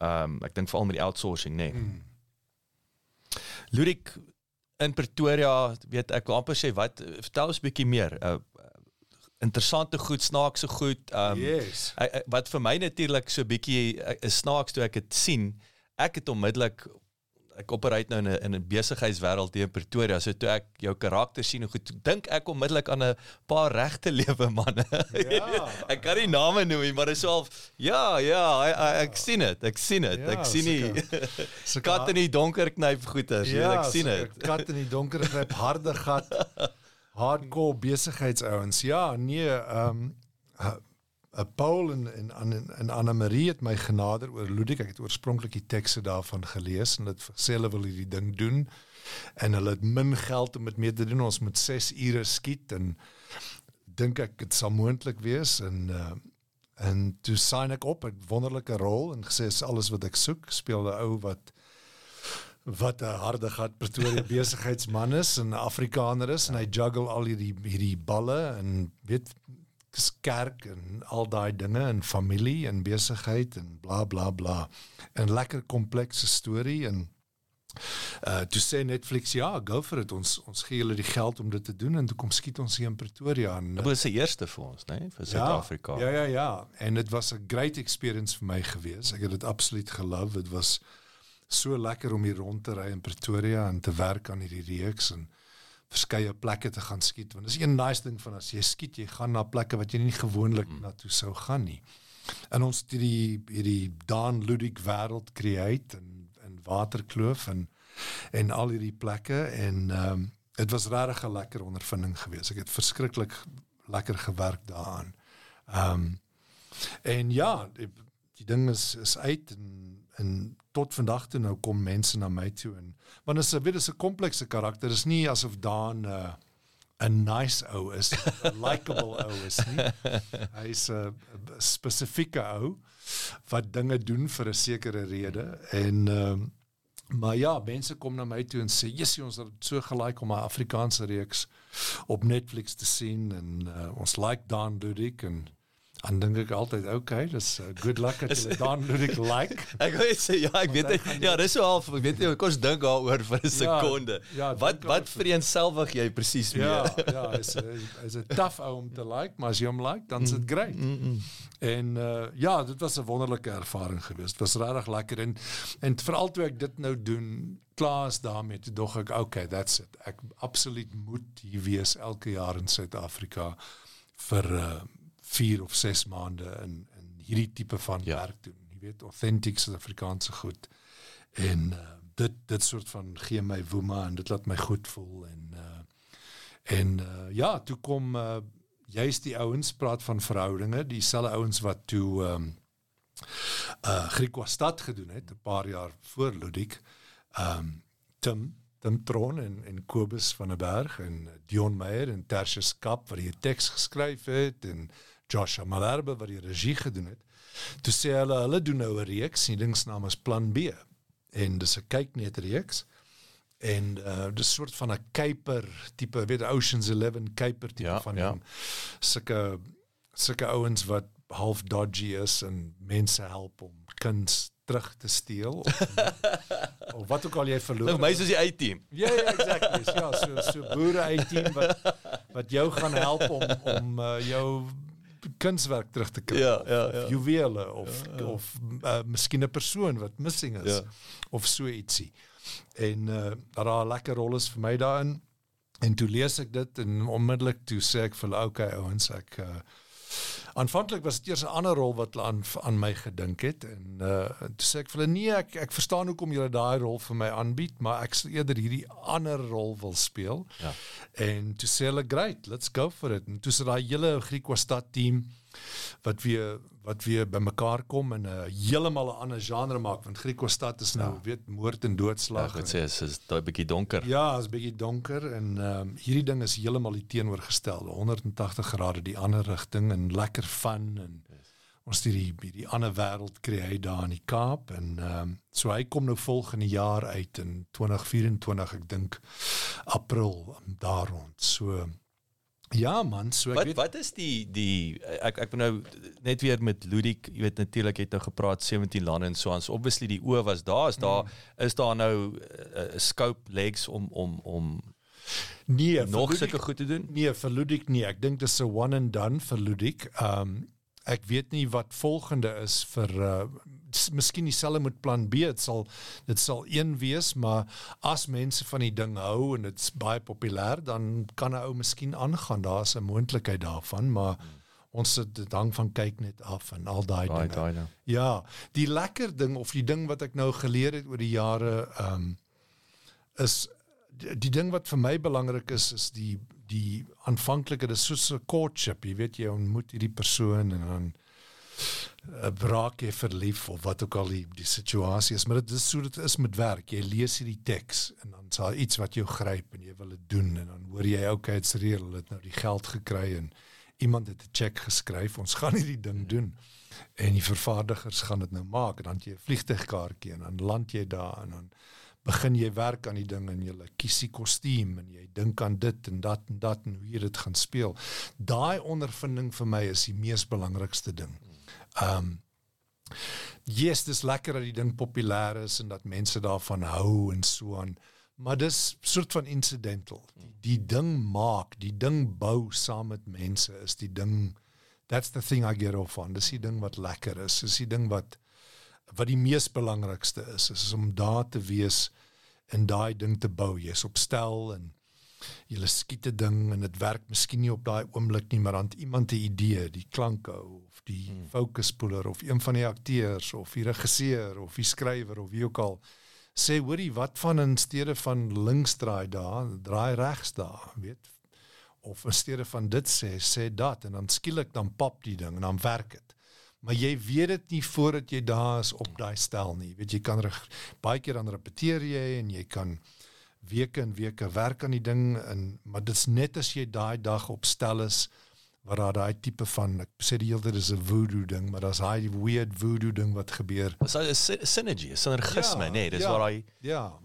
Ehm um, ek dink veral met die outsourcing, nê. Nee. Mm. Ludik in Pretoria, weet ek wil amper sê wat vertel ons 'n bietjie meer. Uh, interessante goed, snaakse goed. Ehm um, Yes. ek- ek- wat vir my natuurlik so 'n bietjie is snaaks toe ek dit sien. Ek het onmiddellik ek operate nou in 'n in 'n besigheidswêreld hier in Pretoria. So toe ek jou karakter sien, hoe goed dink ek onmiddellik aan 'n paar regte lewe manne. Ja. ek kan nie name noem nie, maar dit is al ja, ja, ek, ek, sien dit. Ek sien dit. Ja, ek sien nie Sulke kat in die donker knyp goeters. Ja, ek sien dit. Kat in die donker gryp harde gat. Hardcore besigheidsouens. Ja, nee, ehm um, 'n Paul en en en, en Anna Marie het my genader oor Ludik. Ek het oorspronklik die tekste daarvan gelees en dit sê hulle wil hierdie ding doen en hulle het min geld om dit mee te doen. Ons moet 6 ure skiet en dink ek dit sal moontlik wees en uh, en toe sign ek op 'n wonderlike rol en gesê is alles wat ek soek. Speel 'n ou wat wat 'n harde gat Pretoria besigheidsman is en 'n Afrikaner is en hy juggle al hierdie hierdie balle en weet kerk en al daai dinge en familie en besigheid en bla bla bla. 'n Lekker komplekse storie en uh toe sê Netflix ja, go for it. Ons ons gee julle die geld om dit te doen en toe kom skiet ons hier in Pretoria en Dit was die eerste vir ons, né, nee, vir Suid-Afrika. Ja, ja, ja. En dit was 'n great experience vir my gewees. Ek het dit absoluut gelove. Dit was so lekker om hier rond te ry in Pretoria en te werk aan hierdie reeks en verskeie plekke te gaan skiet. Want dis een nice ding van as jy skiet, jy gaan na plekke wat jy nie gewoonlik mm. na toe sou gaan nie. En ons het hierdie hierdie Daan Ludik wêreld create in in Waterkloof en en al hierdie plekke en ehm um, dit was regtig 'n lekker ondervinding geweest. Ek het verskriklik lekker gewerk daaraan. Ehm um, en ja, die, die ding is is uit en en tot vandag toe nou kom mense na my toe en want dit is 'n weet is 'n komplekse karakter. Dit is nie asof Daan 'n uh, 'n nice ou is, 'n likable ou is nie. Hy's 'n spesifieke ou wat dinge doen vir 'n sekere rede en ehm um, maar ja, mense kom na my toe en sê, "Jessie, ons het so gelike om 'n Afrikaanse reeks op Netflix te sien en uh, ons like Dan Ludik en dan dink ek altyd, okay, dis uh, good luck dat jy Dan Ludik like. Ek wil sê ja, ek weet dit. Ja, dis so half, ek weet kom ons dink daaroor vir 'n Ja, sekonde. ja, wat dink wat vir- vereenselwig jy presies mee? Ja, ja, 'n hy's 'n tough ou om te like, maar as jy hom like, dan is dit great. Mm -mm. En uh ja, dit was 'n wonderlike ervaring geweest. Dit was regtig lekker en en veral toe ek dit nou doen, klaar is daarmee, toe dog ek, okay, that's it. Ek absoluut moet hier wees elke jaar in Suid-Afrika vir uh 4 of 6 maande in in hierdie tipe van Ja. werk doen. Jy weet, authentic Suid-Afrikaanse goed. En uh dit dit soort van gee my woema en dit laat my goed voel en uh en uh ja, toe kom uh juist die ouens praat van verhoudinge, dieselfde ouens wat toe ehm um, uh Griekwastad gedoen het 'n paar jaar voor Ludik. Ehm um, Tim Tim Tron en en Kobus van der Berg en Dion Meyer en Tertius Kap wat die teks geskryf het en Joshua Malherbe wat die regie gedoen het. Toe sê hulle hulle doen nou 'n reeks, die ding se naam is Plan B. En dis 'n kyknet reeks. En uh dis soort van 'n kuiper tipe, weet Ocean's 11 kuiper tipe Ja, van ja. ja. sulke sulke ouens wat half dodgy is en mense help om kuns terug te steel of, of wat ook al jy verloor. Nou, my soos die A-team. Ja, ja, exactly. Ja, so so boere uit team wat wat jou gaan help om om uh, jou kunswerk terug te kry. Ja, of, ja, of ja. juwele of ja, ja. of uh, miskien 'n persoon wat missing is Ja. of so ietsie. En uh daar 'n lekker rol is vir my daarin. En toe lees ek dit en onmiddellik toe sê ek vir hulle okay ouens ek uh aanvanklik was dit eers 'n ander rol wat hulle aan aan my gedink het en uh toe sê ek vir hulle nee ek ek verstaan hoekom julle daai rol vir my aanbied maar ek sal eerder hierdie ander rol wil speel. Ja. En toe sê hulle great, let's go for it. En toe sit daai hele Griekwastad team wat weer wat weer bymekaar kom en 'n heeltemal 'n ander genre maak want Griekwastad is nou ja. weet moord en Ja, doodslag. ek moet en- sê is is daai bietjie donker. Ja, is bietjie donker en ehm um, hierdie ding is heeltemal die teenoorgestelde, 180 grade die ander rigting en lekker fun en ons het hierdie hierdie ander wêreld kry daar in die Kaap en ehm um, so hy kom nou volgende jaar uit in 2024 ek dink April daar rond. So Ja man, so ek Wat weet wat is die die ek ek ben nou net weer met Ludik, jy weet natuurlik het nou gepraat 17 lande en so aan. So obviously die oë was daar, is daar mm. is daar nou 'n uh, scope legs om om om nee, nog sulke goed te doen. Nee, vir Ludik nie. Ek dink dis 'n one and done vir Ludik. Ehm um, ek weet nie wat volgende is vir uh miskien dieselfde met plan B. Dit sal dit sal een wees, maar as mense van die ding hou en dit's baie populêr, dan kan 'n ou miskien aangaan. Daar's 'n moontlikheid daarvan, maar ons sit dit hang van kyk net af en al daai Daai dinge. daai nou. Ja, die lekker ding of die ding wat ek nou geleer het oor die jare ehm um, is die, die ding wat vir my belangrik is is die die aanvanklike dis soos 'n courtship, jy weet jy ontmoet hierdie persoon en dan raak jy verlief of wat ook al die, die situasie is, maar dit is so dit is met werk. Jy lees hierdie teks en dan is daar iets wat jou gryp en jy wil dit doen en dan hoor jy okay, dit's reël, hulle het nou die geld gekry en iemand het 'n cheque geskryf, ons gaan hierdie ding doen. En die vervaardigers gaan dit nou maak en dan jy 'n vliegtuigkaartjie en dan land jy daar en dan begin jy werk aan die ding en jy kies die kostuum en jy dink aan dit en dat en dat en hoe jy dit gaan speel. Daai ondervinding vir my is die mees belangrikste ding. Ehm um, Yes, dis lekker dat die ding populêr is en dat mense daarvan hou en so aan. Maar dis soort van incidental. Die, die ding maak, die ding bou saam met mense is die ding that's the thing I get off on. Dis die ding wat lekker is. Dis die ding wat wat die mees belangrikste is, is om daar te wees en daai ding te bou. Jy's op stel en jy skiet 'n ding en dit werk miskien nie op daai oomblik nie, maar dan iemand 'n idee, die klanke of die hmm. focuspoeler of een van die akteurs of die regisseur of die skrywer of wie ook al sê hoorie wat van in steede van links draai daar, draai regs daar, weet of in steede van dit sê sê dat en dan skielik dan pap die ding en dan werk dit. Maar jy weet dit nie voordat jy daar is op daai stel nie. Weet jy kan reg, baie keer dan repeteer jy en jy kan weke en weke werk aan die ding en maar dit's net as jy daai dag op stel is waar daar daai tipe van ek sê die hele tyd is 'n voodoo ding, maar daar's daai weird voodoo ding wat gebeur. Dis 'n sy- synergy, 'n sinergisme, Ja. Nee, dis ja. waar daai Ja,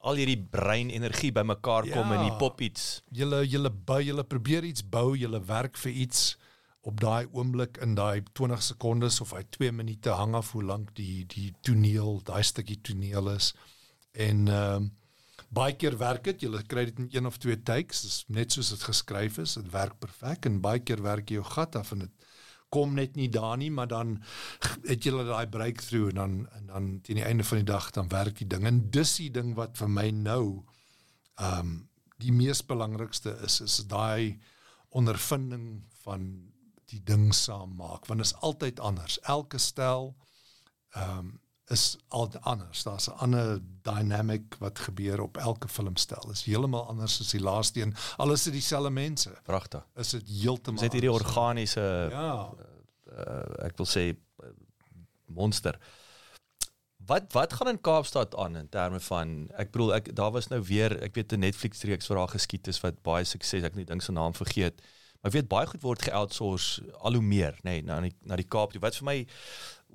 al hierdie breinenergie bymekaar kom Ja. en die pop iets. julle julle bou, julle probeer iets bou, julle werk vir iets op daai oomblik in daai 20 sekondes of hy 2 minute hang af hoe lank die die toneel, daai stukkie toneel is. En ehm baie keer werk dit, jy kry dit in een of twee takes, dis net soos dit geskryf is, dit werk perfek en baie keer werk jy jou gat af en dit kom net nie daar nie, maar dan het jy daai breakthrough en dan en dan teen die einde van die dag dan werk die ding. En dis die ding wat vir my nou ehm um, die mees belangrikste is is daai ondervinding van die ding saam maak want dit is altyd anders. Elke stel ehm um, is altyd anders. Daar's 'n ander dynamic wat gebeur op elke filmstel. Is heeltemal anders as die laaste een. Al is dit dieselfde mense. Pragtig. Is dit heeltemal Dis net hierdie organiese Ja. uh, ek wil sê uh, monster. Wat wat gaan in Kaapstad aan in terme van ek bedoel ek daar was nou weer ek weet 'n Netflix reeks wat daar geskiet is wat baie sukses ek nie dink se naam vergeet. Maar ek weet baie goed word geoutsource al hoe meer nê nee, na die na die Kaap toe. Wat vir my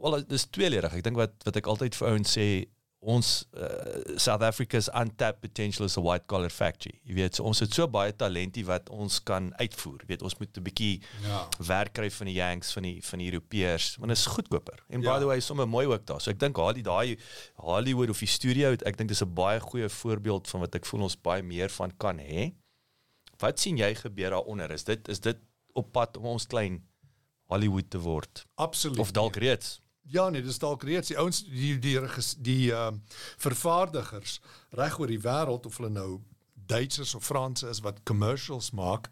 wel dis tweeledig. Ek dink wat wat ek altyd vir ouens sê ons uh, South Africa's untapped potential is a white collar factory. Jy weet so, ons het so baie talentie wat ons kan uitvoer. Jy weet ons moet 'n bietjie Ja. werk kry van die Yanks van die van die Europeërs want dit is goedkoper. En Ja. by the way, sommer mooi ook daar. So ek dink Holly daai Hollywood of die studio, ek dink dis 'n baie goeie voorbeeld van wat ek voel ons baie meer van kan hê. Wat sien jy gebeur daaronder? Is dit is dit op pad om ons klein Hollywood te word Absoluut. of dalk reeds? Ja nee, dis dalk reeds die ouens die die die ehm uh, vervaardigers reg oor die wêreld of hulle nou Duitsers of Franse is wat commercials maak,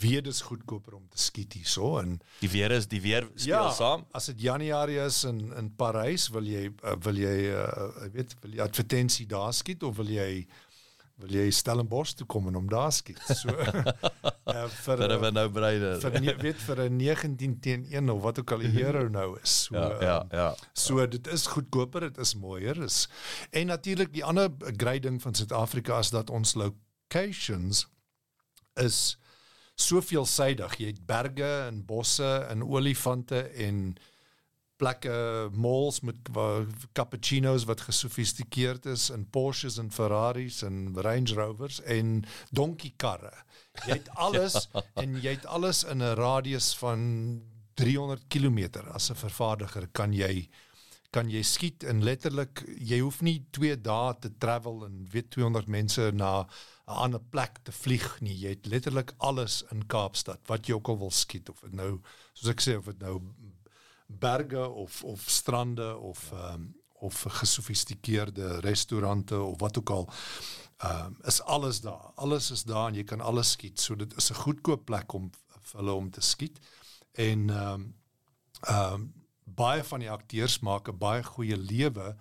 weet dis goedkoper om te skiet hierso en Die weer is die weer speel ja, saam. as dit Januarie is in in Parys, wil jy uh, wil jy uh, weet wil jy advertensie daar skiet of wil jy wil jy Stellenbosch toe kom en om daar skiet. So uh, vir Vir uh, we nou breide. vir nie, weet vir 'n 19 teen 1 of wat ook al die hero nou is. So Ja, ja, ehm, ja. So dit is goedkoper, dit is mooier, is en natuurlik die ander great ding van Suid-Afrika is dat ons locations is so veelsidig. Jy het berge en bosse en olifante en plekke malls met waar, cappuccinos wat gesofistikeerd is in Porsches en Ferraris en Range Rovers en donkey karre. Jy het alles ja. en jy het alles in 'n radius van 300 km as 'n vervaardiger kan jy kan jy skiet en letterlik jy hoef nie 2 dae te travel en weet 200 mense na 'n ander plek te vlieg nie. Jy het letterlik alles in Kaapstad wat jy ook al wil skiet of dit nou soos ek sê of dit nou berge of of strande of ehm um, of gesofistikeerde restaurante of wat ook al ehm um, is alles daar. Alles is daar en jy kan alles skiet. So dit is 'n goedkoop plek om vir hulle om te skiet. En ehm um, ehm um, baie van die akteurs maak 'n baie goeie lewe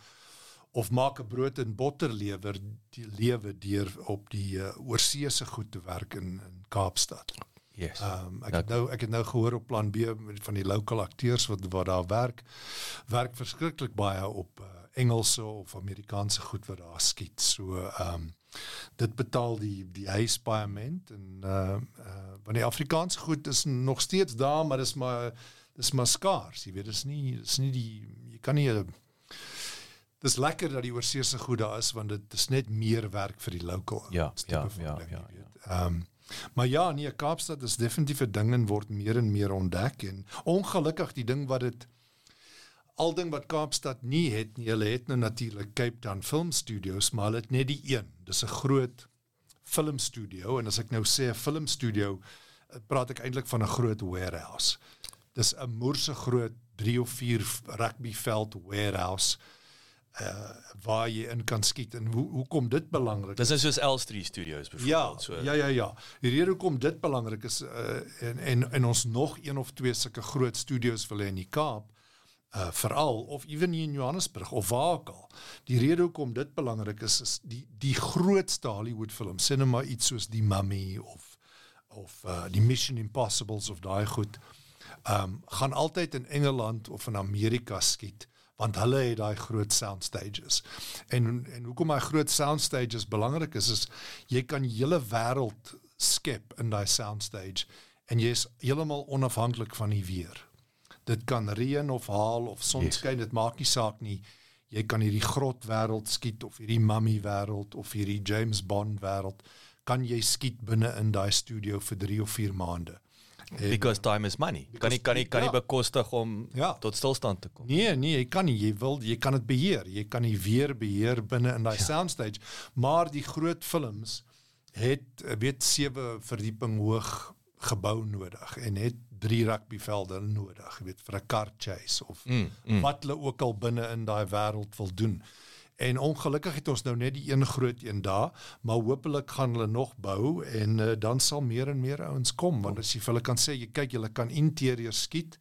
of maak 'n brood en botter lewer die lewe deur op die uh, oorseese goed te werk in in Kaapstad. Yes. Ehm um, ek het nou ek het nou gehoor op plan B van die local akteurs wat wat daar werk werk verskriklik baie op uh, Engelse of Amerikaanse goed wat daar skiet. So ehm um, dit betaal die die huispaaiement en uh uh want die Afrikaanse goed is nog steeds daar, maar dis maar dis maar skaars. Jy weet dis nie dis nie die jy kan nie Dis lekker dat die oorseese goed daar is want dit is net meer werk vir die local. Ja, ja, ja, ja. Ehm um, Maar ja, nee, Kaapstad is definitief 'n ding en word meer en meer ontdek en ongelukkig die ding wat dit al ding wat Kaapstad nie het nie, hulle het nou natuurlik Cape Town Film Studios, maar het net die een. Dis 'n groot filmstudio en as ek nou sê 'n filmstudio, praat ek eintlik van 'n groot warehouse. Dis 'n moerse groot 3 of 4 rugbyveld warehouse uh waar jy in kan skiet en hoe hoekom dit belangrik is. Dis is soos L3 Studios byvoorbeeld ja, so. Ja ja ja. Die rede hoekom dit belangrik is uh en en en ons nog een of twee sulke groot studios wil hê in die Kaap uh veral of ewen in Johannesburg of waar ook al. Die rede hoekom dit belangrik is is die die grootste Hollywood film cinema iets soos Die Mummy of of uh die Mission Impossibles of daai goed. Um gaan altyd in Engeland of in Amerika skiet want hulle het daai groot sound stages. En en hoekom daai groot sound stages belangrik is is jy kan hele wêreld skep in daai sound stage en jy is heeltemal onafhanklik van die weer. Dit kan reën of haal of son skyn, yes. dit maak nie saak nie. Jy kan hierdie grot wêreld skiet of hierdie mummy wêreld of hierdie James Bond wêreld kan jy skiet binne in daai studio vir 3 of 4 maande. Because time is money. Kan jy kan jy kan jy ja. bekostig om ja. tot stilstand te kom? Nee, nee, jy kan nie. Jy wil jy kan dit beheer. Jy kan die weer beheer binne in daai ja. soundstage. Maar die groot films het weet sewe verdieping hoog gebou nodig en het drie rugbyvelde nodig, weet vir 'n car chase of mm, mm. wat hulle ook al binne in daai wêreld wil doen. En ongelukkig het ons nou net die een groot een daar, maar hopelik gaan hulle nog bou en uh, dan sal meer en meer ouens kom want as jy vir hulle kan sê jy kyk julle kan interieur skiet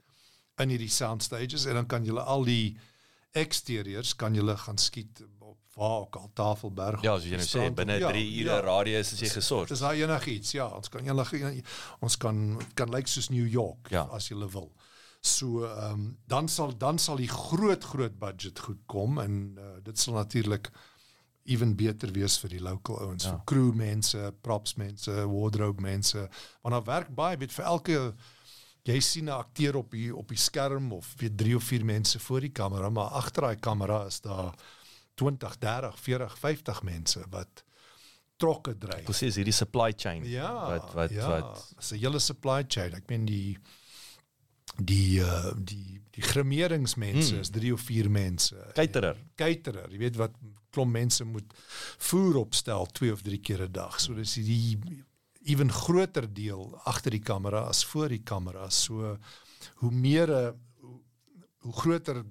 in hierdie sound stages en dan kan julle al die exteriors kan julle gaan skiet op waar ook al Tafelberg. Ja, as jy nou sê binne 3 ja, ure ja, radius is jy gesort. Dis daai enigiets, ja, ons kan enige ons kan kan lyk like soos New York ja. as jy wil. So ehm um, dan sal dan sal die groot groot budget goed kom en uh, dit sal natuurlik ewen beter wees vir die local ouens, ja. vir crew mense, props mense, wardrobe mense. Want daar werk baie weet vir elke jy sien 'n akteur op die op die skerm of vir 3 of 4 mense voor die kamera, maar agter daai kamera is daar 20, 30, 40, 50 mense wat trokke dryf. Presies, hierdie supply chain ja, wat wat ja, wat 'n hele supply chain. Ek meen die die uh, die die grimeringsmense hmm. is 3 of 4 mense. Caterer. Caterer, jy weet wat klomp mense moet voer opstel 2 of 3 keer 'n dag. So dis die ewen groter deel agter die kamera as voor die kamera. So hoe meer hoe, hoe groter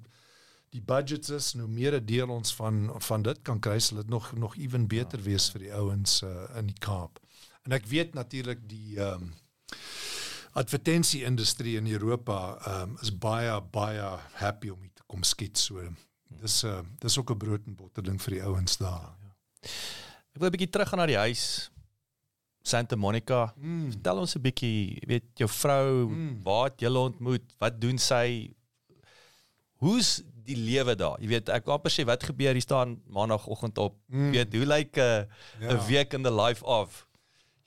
die budgets is, hoe meer 'n deel ons van van dit kan kry, sal dit nog nog ewen beter wees vir die ouens uh, in die Kaap. En ek weet natuurlik die ehm um, advertensie industrie in Europa um, is baie baie happy om hier te kom skiet so. Dis 'n uh, dis ook 'n brood en botter ding vir die ouens daar. Ja, ja. Ek wil 'n bietjie terug gaan na die huis Santa Monica. Mm. Vertel ons 'n bietjie, weet jou vrou, mm. waar het julle ontmoet? Wat doen sy? Hoe's die lewe daar? Jy weet, ek amper sê wat gebeur hier staan maandagooggend op. Mm. Weet hoe lyk 'n ja. 'n week in the life of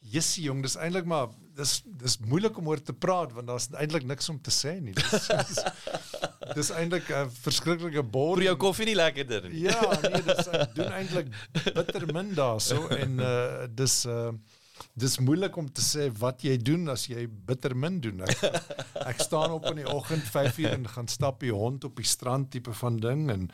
Jessie jong, dis eintlik maar dis dis moeilik om oor te praat want daar's eintlik niks om te sê nie. Dis dis, dis eintlik 'n verskriklike bord. Vir jou koffie nie lekkerder nie. Ja, nee, dis ek doen eintlik bitter min daarso en uh dis uh dis moeilik om te sê wat jy doen as jy bitter min doen. Ek, ek staan op in die oggend 5uur en gaan stap die hond op die strand tipe van ding en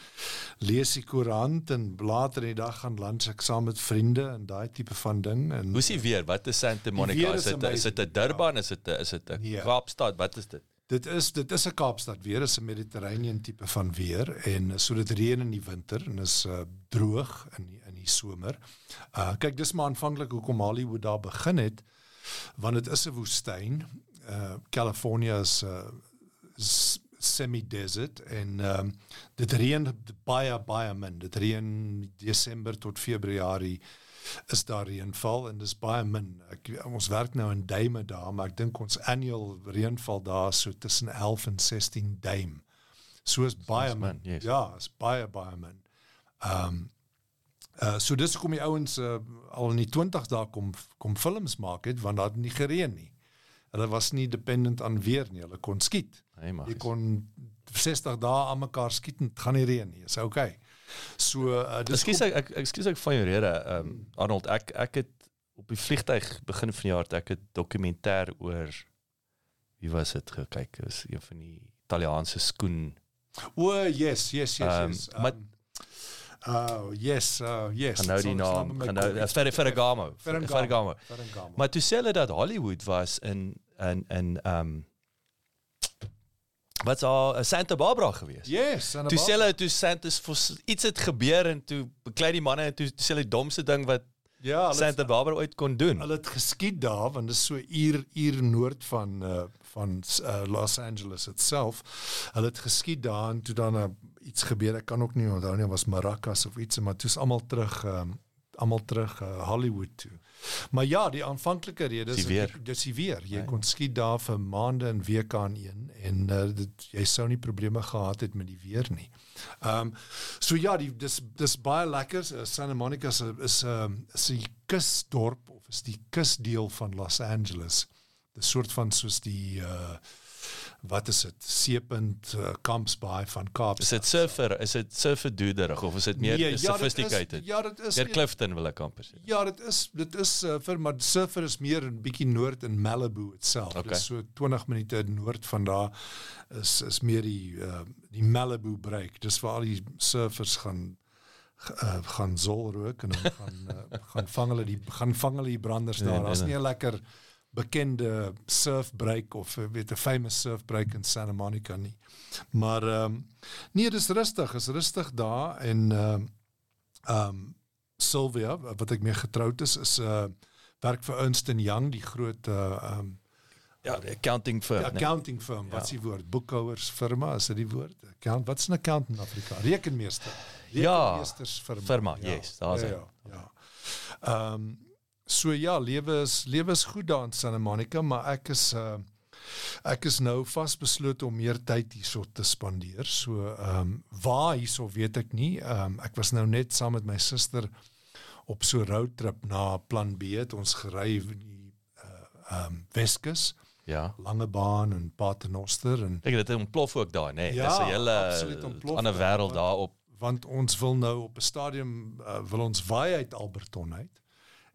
lees die koerant en later in die dag gaan lunch ek saam met vriende en daai tipe van ding en Hoe is die weer? Wat is Santa Monica? Is dit is dit 'n Durban? Is dit is dit 'n Nee. Kaapstad? Wat is dit? Dit is dit is 'n Kaapstad weer, is 'n Mediterranean tipe van weer en so dit reën in die winter en is uh, droog in die, die somer. Uh kyk, dis maar aanvanklik hoekom Hollywood daar begin het want dit is 'n woestyn. Uh California is 'n uh, semi-desert en ehm um, dit reën baie baie min. Dit reën Desember tot Februarie is daar reënval en dis baie min. Ek ons werk nou in duime daar, maar ek dink ons annual reënval daar so tussen 11 en 16 duim. So is baie min, min. yes. Ja, is baie baie min. Ehm um, uh so dis hoekom die ouens uh, al in die 20s daar kom kom films maak het want daar het nie gereën nie. Hulle was nie dependent aan weer nie. Hulle kon skiet. Hey. Jy kon 60 dae aan mekaar skiet en gaan nie reën nie. Is okay. So uh, dis Ekskuus ek ek ekskuus ek van jou rede. Ehm um, Arnold, ek ek het op die vliegtyg begin van die jaar het ek 'n dokumentêr oor wie was dit gekyk? Dit was een van die Italiaanse skoen. O, yes, yes, yes, Ehm, yes. maar- Um, Oh, yes, uh, yes. Gaan nou die naam, gaan nou uh, Fer Ferragamo. Ferragamo. Ferragamo. Maar toe sê hulle dat Hollywood was in in in um, wat's al Santa Barbara gewees. Yes, en Toe sê hulle toe Santa's vir iets het gebeur en toe beklei die manne en toe toe sê hulle die domste ding wat ja, hulle Santa Barbara ooit kon doen. hulle het geskiet daar want dit is so uur uur noord van uh, van uh, Los Angeles itself. Hulle het geskiet daar en toe dan uh, iets gebeur. Ek kan ook nie onthou nie, was Maracas of iets, maar toe is almal terug um, almal terug uh, Hollywood toe. Maar ja, die aanvanklike rede is Die dis die weer. Jy Nee. kon skiet daar vir maande en weke aan een en uh, dit jy sou nie probleme gehad het met die weer nie. Ehm um, so ja, die dis dis baie lekker. Uh, Santa Monica is is 'n um, is 'n kusdorp of is die kusdeel van Los Angeles. 'n soort van soos die uh wat is dit? Seepunt uh, Camps Bay van Kaapstad. Is dit surfer, is dit surfer doederig of is dit meer Nee, nee, ja, dit is- sophisticated? Ja, dit is Deur nie- Clifton wil ek amper sê. Ja, dit is dit is surfer, maar surfer is meer 'n bietjie noord in Malibu itself. Okay. Dis so 20 minute noord van daar is is meer die uh, die Malibu break. Dis waar al die surfers gaan uh, gaan zol rook en dan gaan uh, gaan vang hulle die gaan vang hulle die branders Nee, daar. nee, Daar's nee. nie 'n lekker bekende surfbreak of uh, weet 'n famous surfbreak in Santa Monica nie. Maar ehm um, nee, dis rustig, is rustig daar en ehm um, Sylvia wat ek mee getroud is is 'n uh, werk vir Ernst Young, die groot uh um Ja, accounting firm. die nee. accounting firm, wat is die woord? Boekhouers firma, is dit die woord? Account, wat is 'n accountant in Afrika? Rekenmeester. Ja, Rekenmeesters firma. firma, yes, daar's ja, hy. ja, ja. Ehm um, so ja, lewe is lewe is goed daar in Santa Monica, maar ek is uh ek is nou vasbeslote om meer tyd hierso te spandeer. So ehm um, waar hierso weet ek nie. Ehm um, ek was nou net saam met my suster op so 'n roadtrip na Plan B het ons gery die uh ehm um, Weskus, Ja. Langebaan en Paternoster en Ek dit ontplof ook daar, nê. Nee. Ja, Dis 'n hele ander daar, wêreld daar op. want ons wil nou op 'n stadium uh, wil ons waai uit Alberton uit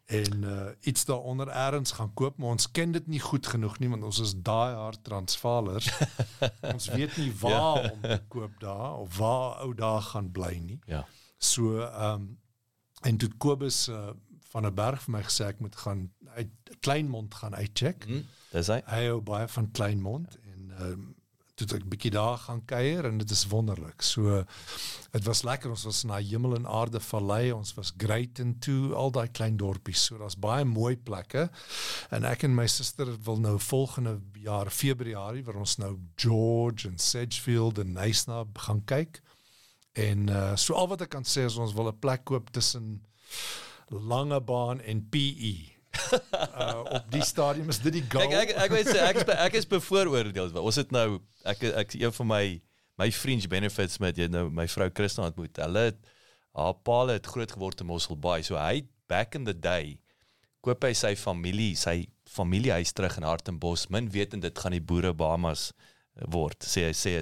en uh, iets daaronder eers gaan koop maar ons ken dit nie goed genoeg nie want ons is daai hard Transvaalers ons weet nie waar ja. om te koop daar of waar ou daar gaan bly nie Ja. so ehm um, en toe Kobus uh, van 'n berg vir my gesê ek moet gaan uit Kleinmond gaan uitcheck Hm, dis hy. hy hou baie van Kleinmond en ehm um, toe ek bietjie daar gaan kuier en dit is wonderlik. So dit was lekker. Ons was na Hemel en Aarde Vallei, ons was Greyton toe, al daai klein dorpies. So daar's baie mooi plekke. En ek en my suster wil nou volgende jaar Februarie waar ons nou George en Sedgefield en Nysna gaan kyk. En uh so al wat ek kan sê is ons wil 'n plek koop tussen Langebaan en PE. Uh op die stadium is dit die goal. Kyk ek ek weet sê ek is ek is bevooroordeel. Ons het nou ek ek een van my my fringe benefits met jy nou my vrou Christa ontmoet. Hulle haar pa het groot geword in Mossel Bay. So hy back in the day koop hy sy familie, sy familiehuis terug in Hartenbos, min wetend dit gaan die boere Bahamas word. Sê hy sê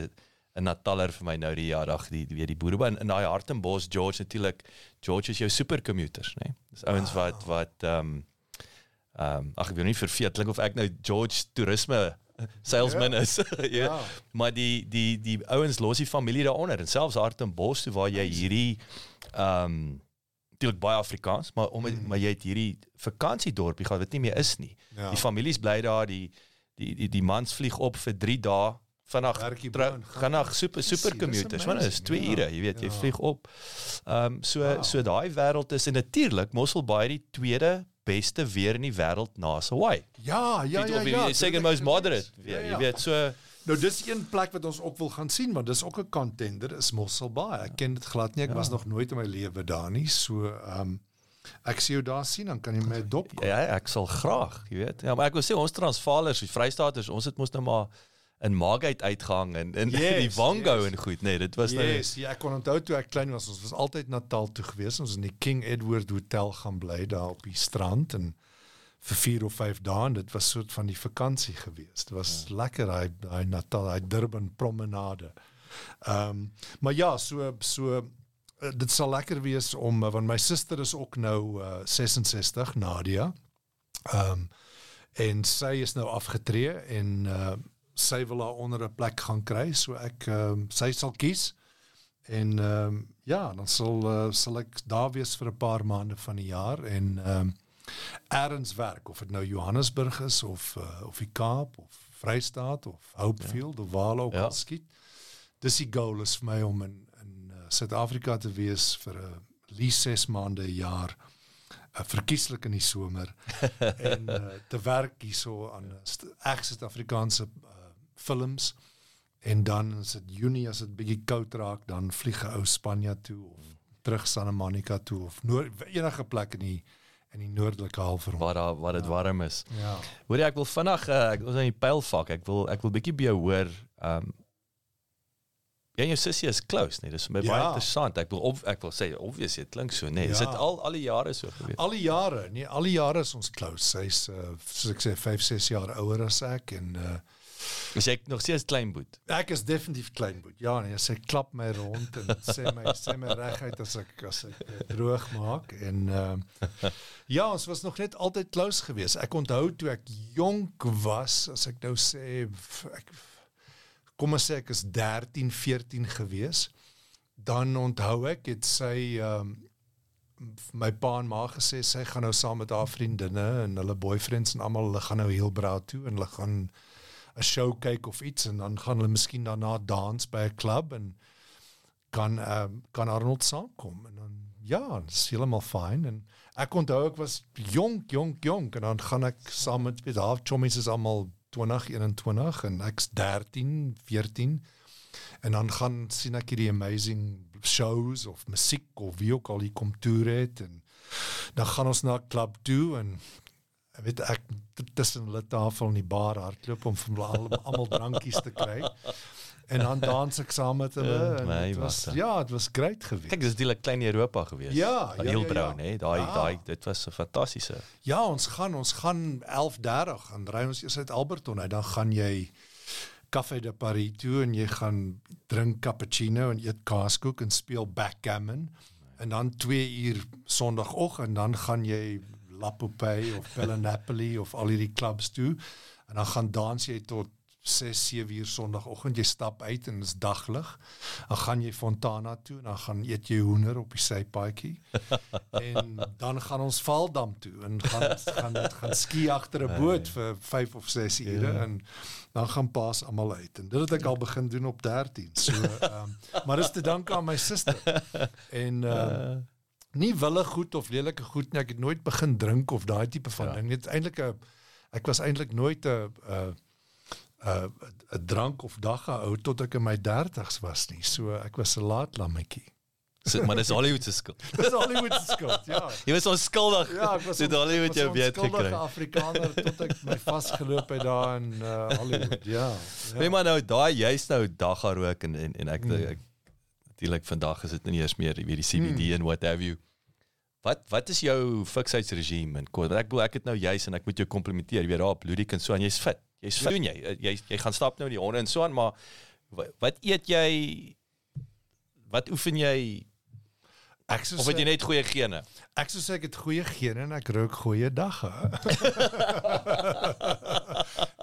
'n Nataller vir my nou die jaardag die weet die boere in, in daai Hartenbos George natuurlik George is jou supercommuters nê. Nee? Dis ouens wat wat ehm um, ehm um, ag ek weet nie verveet klink of ek nou George toerisme salesman ja. is. ja. ja. Maar die die die ouens los die familie daaronder en selfs Hartenbos toe waar jy hierdie ehm um, natuurlik baie Afrikaans, maar om mm. maar jy het hierdie vakansiedorpie gehad wat nie meer is nie. Ja. Die families bly daar, die die die die mans vlieg op vir 3 dae vanaf gaan na super super commuters want is 2 ja. ure jy weet jy ja. vlieg op ehm um, so wow. so daai wêreld is en natuurlik Mossel Bay die tweede beste weer in die wêreld na Hawaii ja ja ja ja second most moderate ja, ja. jy weet so Nou dis een plek wat ons ook wil gaan sien, maar dis ook 'n contender is Mossel Bay. Ek ken dit glad nie. Ek ja. was nog nooit in my lewe daar nie. So ehm um, ek sien jou daar sien, dan kan jy my dop. Kom. Ja, ek sal graag, jy weet. Ja, maar ek wil sê ons Transvaalers, die Vrystaaters, ons het mos nou maar in Margate uitgehang en in yes, die Wango yes. en goed, nee, dit was yes, nou Yes, ja, ek kon onthou toe ek klein was, ons was altyd Natal toe gewees. Ons in die King Edward Hotel gaan bly daar op die strand en vir 4 of 5 dae dit was soort van die vakansie gewees. Dit was ja. lekker daai daai Natal, daai Durban promenade. Ehm um, maar ja, so so uh, dit sal lekker wees om uh, want my suster is ook nou uh, 66 Nadia. Ehm um, en sy is nou afgetree en uh, sy wil haar onder 'n plek gaan kry, so ek ehm um, sy sal kies. En ehm um, ja, dan sal uh, sal ek daar wees vir 'n paar maande van die jaar en ehm um, ergens werk of dit nou Johannesburg is of uh, of die Kaap of Vrystaat of Hopefield ja. of waar ook ja. al skiet. Dis die goal is vir my om in in uh, Suid-Afrika te wees vir 'n uh, lees 6 maande 'n jaar uh, verkieslik in die somer en uh, te werk hierso aan reg Suid-Afrikaanse uh, films en dan as dit Junie as dit bietjie koud raak dan vlieg ek ou Spanje toe of terug Santa Monica toe of noord, enige plek in die in die noordelike halfrond waar daar waar dit ja. warm is. Ja. Hoorie ek wil vinnig uh, ek ons in die pylfak. Ek wil ek wil bietjie by jou hoor. Um, Ja, jou sussie is close, nee, dis vir my ja. baie interessant. Ek wil op, ek wil sê obviously dit klink so, nee. Ja. Is dit al al die jare so gewees? Al die jare, nee, al die jare is ons close. Sy's uh, soos ek sê 5, 6 jaar ouer as ek en uh Is ek nog steeds klein boet? Ek is definitief klein boet. Ja, nee, sy klap my rond en sê my sê my reguit as ek as ek droog maak en uh ja, ons was nog net altyd close geweest. Ek onthou toe ek jonk was, as ek nou sê ek kom ons sê ek is 13, 14 geweest, dan onthou ek het sy um my pa en ma gesê sy gaan nou saam met haar vriendinne en hulle boyfriends en almal hulle gaan nou heel braai toe en hulle gaan 'n show kyk of iets en dan gaan hulle miskien daarna dans by 'n klub en kan ehm uh, kan Arnold saamkom en dan ja, dit is heeltemal fyn en ek onthou ek was jonk, jonk, jonk en dan gaan ek saam met met half chommies is almal 20, 21 en ek's 13, 14 en dan gaan sien ek hierdie amazing shows of musiek of wie ook al hier kom toer het en dan gaan ons na 'n klub toe en weet ek tussen hulle tafel in die bar hardloop om vir hulle almal drankies te kry. En dan dans ek saam met hulle uh, en nee, was ja, dit was great geweest. Kyk, dis natuurlik klein Europa geweest. Ja, ja, heel ja, brou, ja. hè. Daai ja. daai dit was 'n fantastiese. Ja, ons gaan ons gaan 11:30 en ry ons eers uit Alberton uit, dan gaan jy Café de Paris toe en jy gaan drink cappuccino en eet kaaskoek en speel backgammon. En dan 2 uur Sondagoggend dan gaan jy Lapopay of Bella Napoli of al hierdie clubs toe. En dan gaan dans jy tot 6 7 uur sonoggend jy stap uit en dit is daglig. Dan gaan jy Fontana toe en dan gaan eet jy hoender op die sypaadjie. En dan gaan ons Valdam toe en gaan gaan gaan ski agter 'n boot vir 5 of 6 ure yeah. en dan gaan paas almal uit. En dit het ek al begin doen op 13 so um, maar dis te danke aan my suster en uh, nie wille goed of lelike goed nie. Ek het nooit begin drink of daai tipe van ja. ding. Dit is eintlik 'n ek was eintlik nooit 'n 'n 'n 'n drank of dagga ou tot ek in my 30's was nie. So ek was 'n laat lammetjie. So, maar dis Hollywood se skuld. dis Hollywood se skuld, ja. Jy was ons skuldig. Ja, ek was. Dit Hollywood jou weet gekry. Ek was 'n Afrikaner tot ek my vasgeloop het daar in uh, Hollywood, ja. ja. Nee maar nou daai jy's nou dagga rook en en, en ek, hmm. ek natuurlik vandag is dit nie eers meer weet die CBD hmm. en what have you. Wat wat is jou fiksheidsregime en kod? Ek wil ek het nou juis en ek moet jou komplimenteer. Jy weet daar op Ludik en so en jy's fit. Jy's fit. Doen jy? Jy jy gaan stap nou die honde en so aan, maar Wat, wat eet jy? Wat oefen jy? Ek sou Of het jy net goeie gene? Ek sou sê ek het goeie gene en ek rook goeie dagga.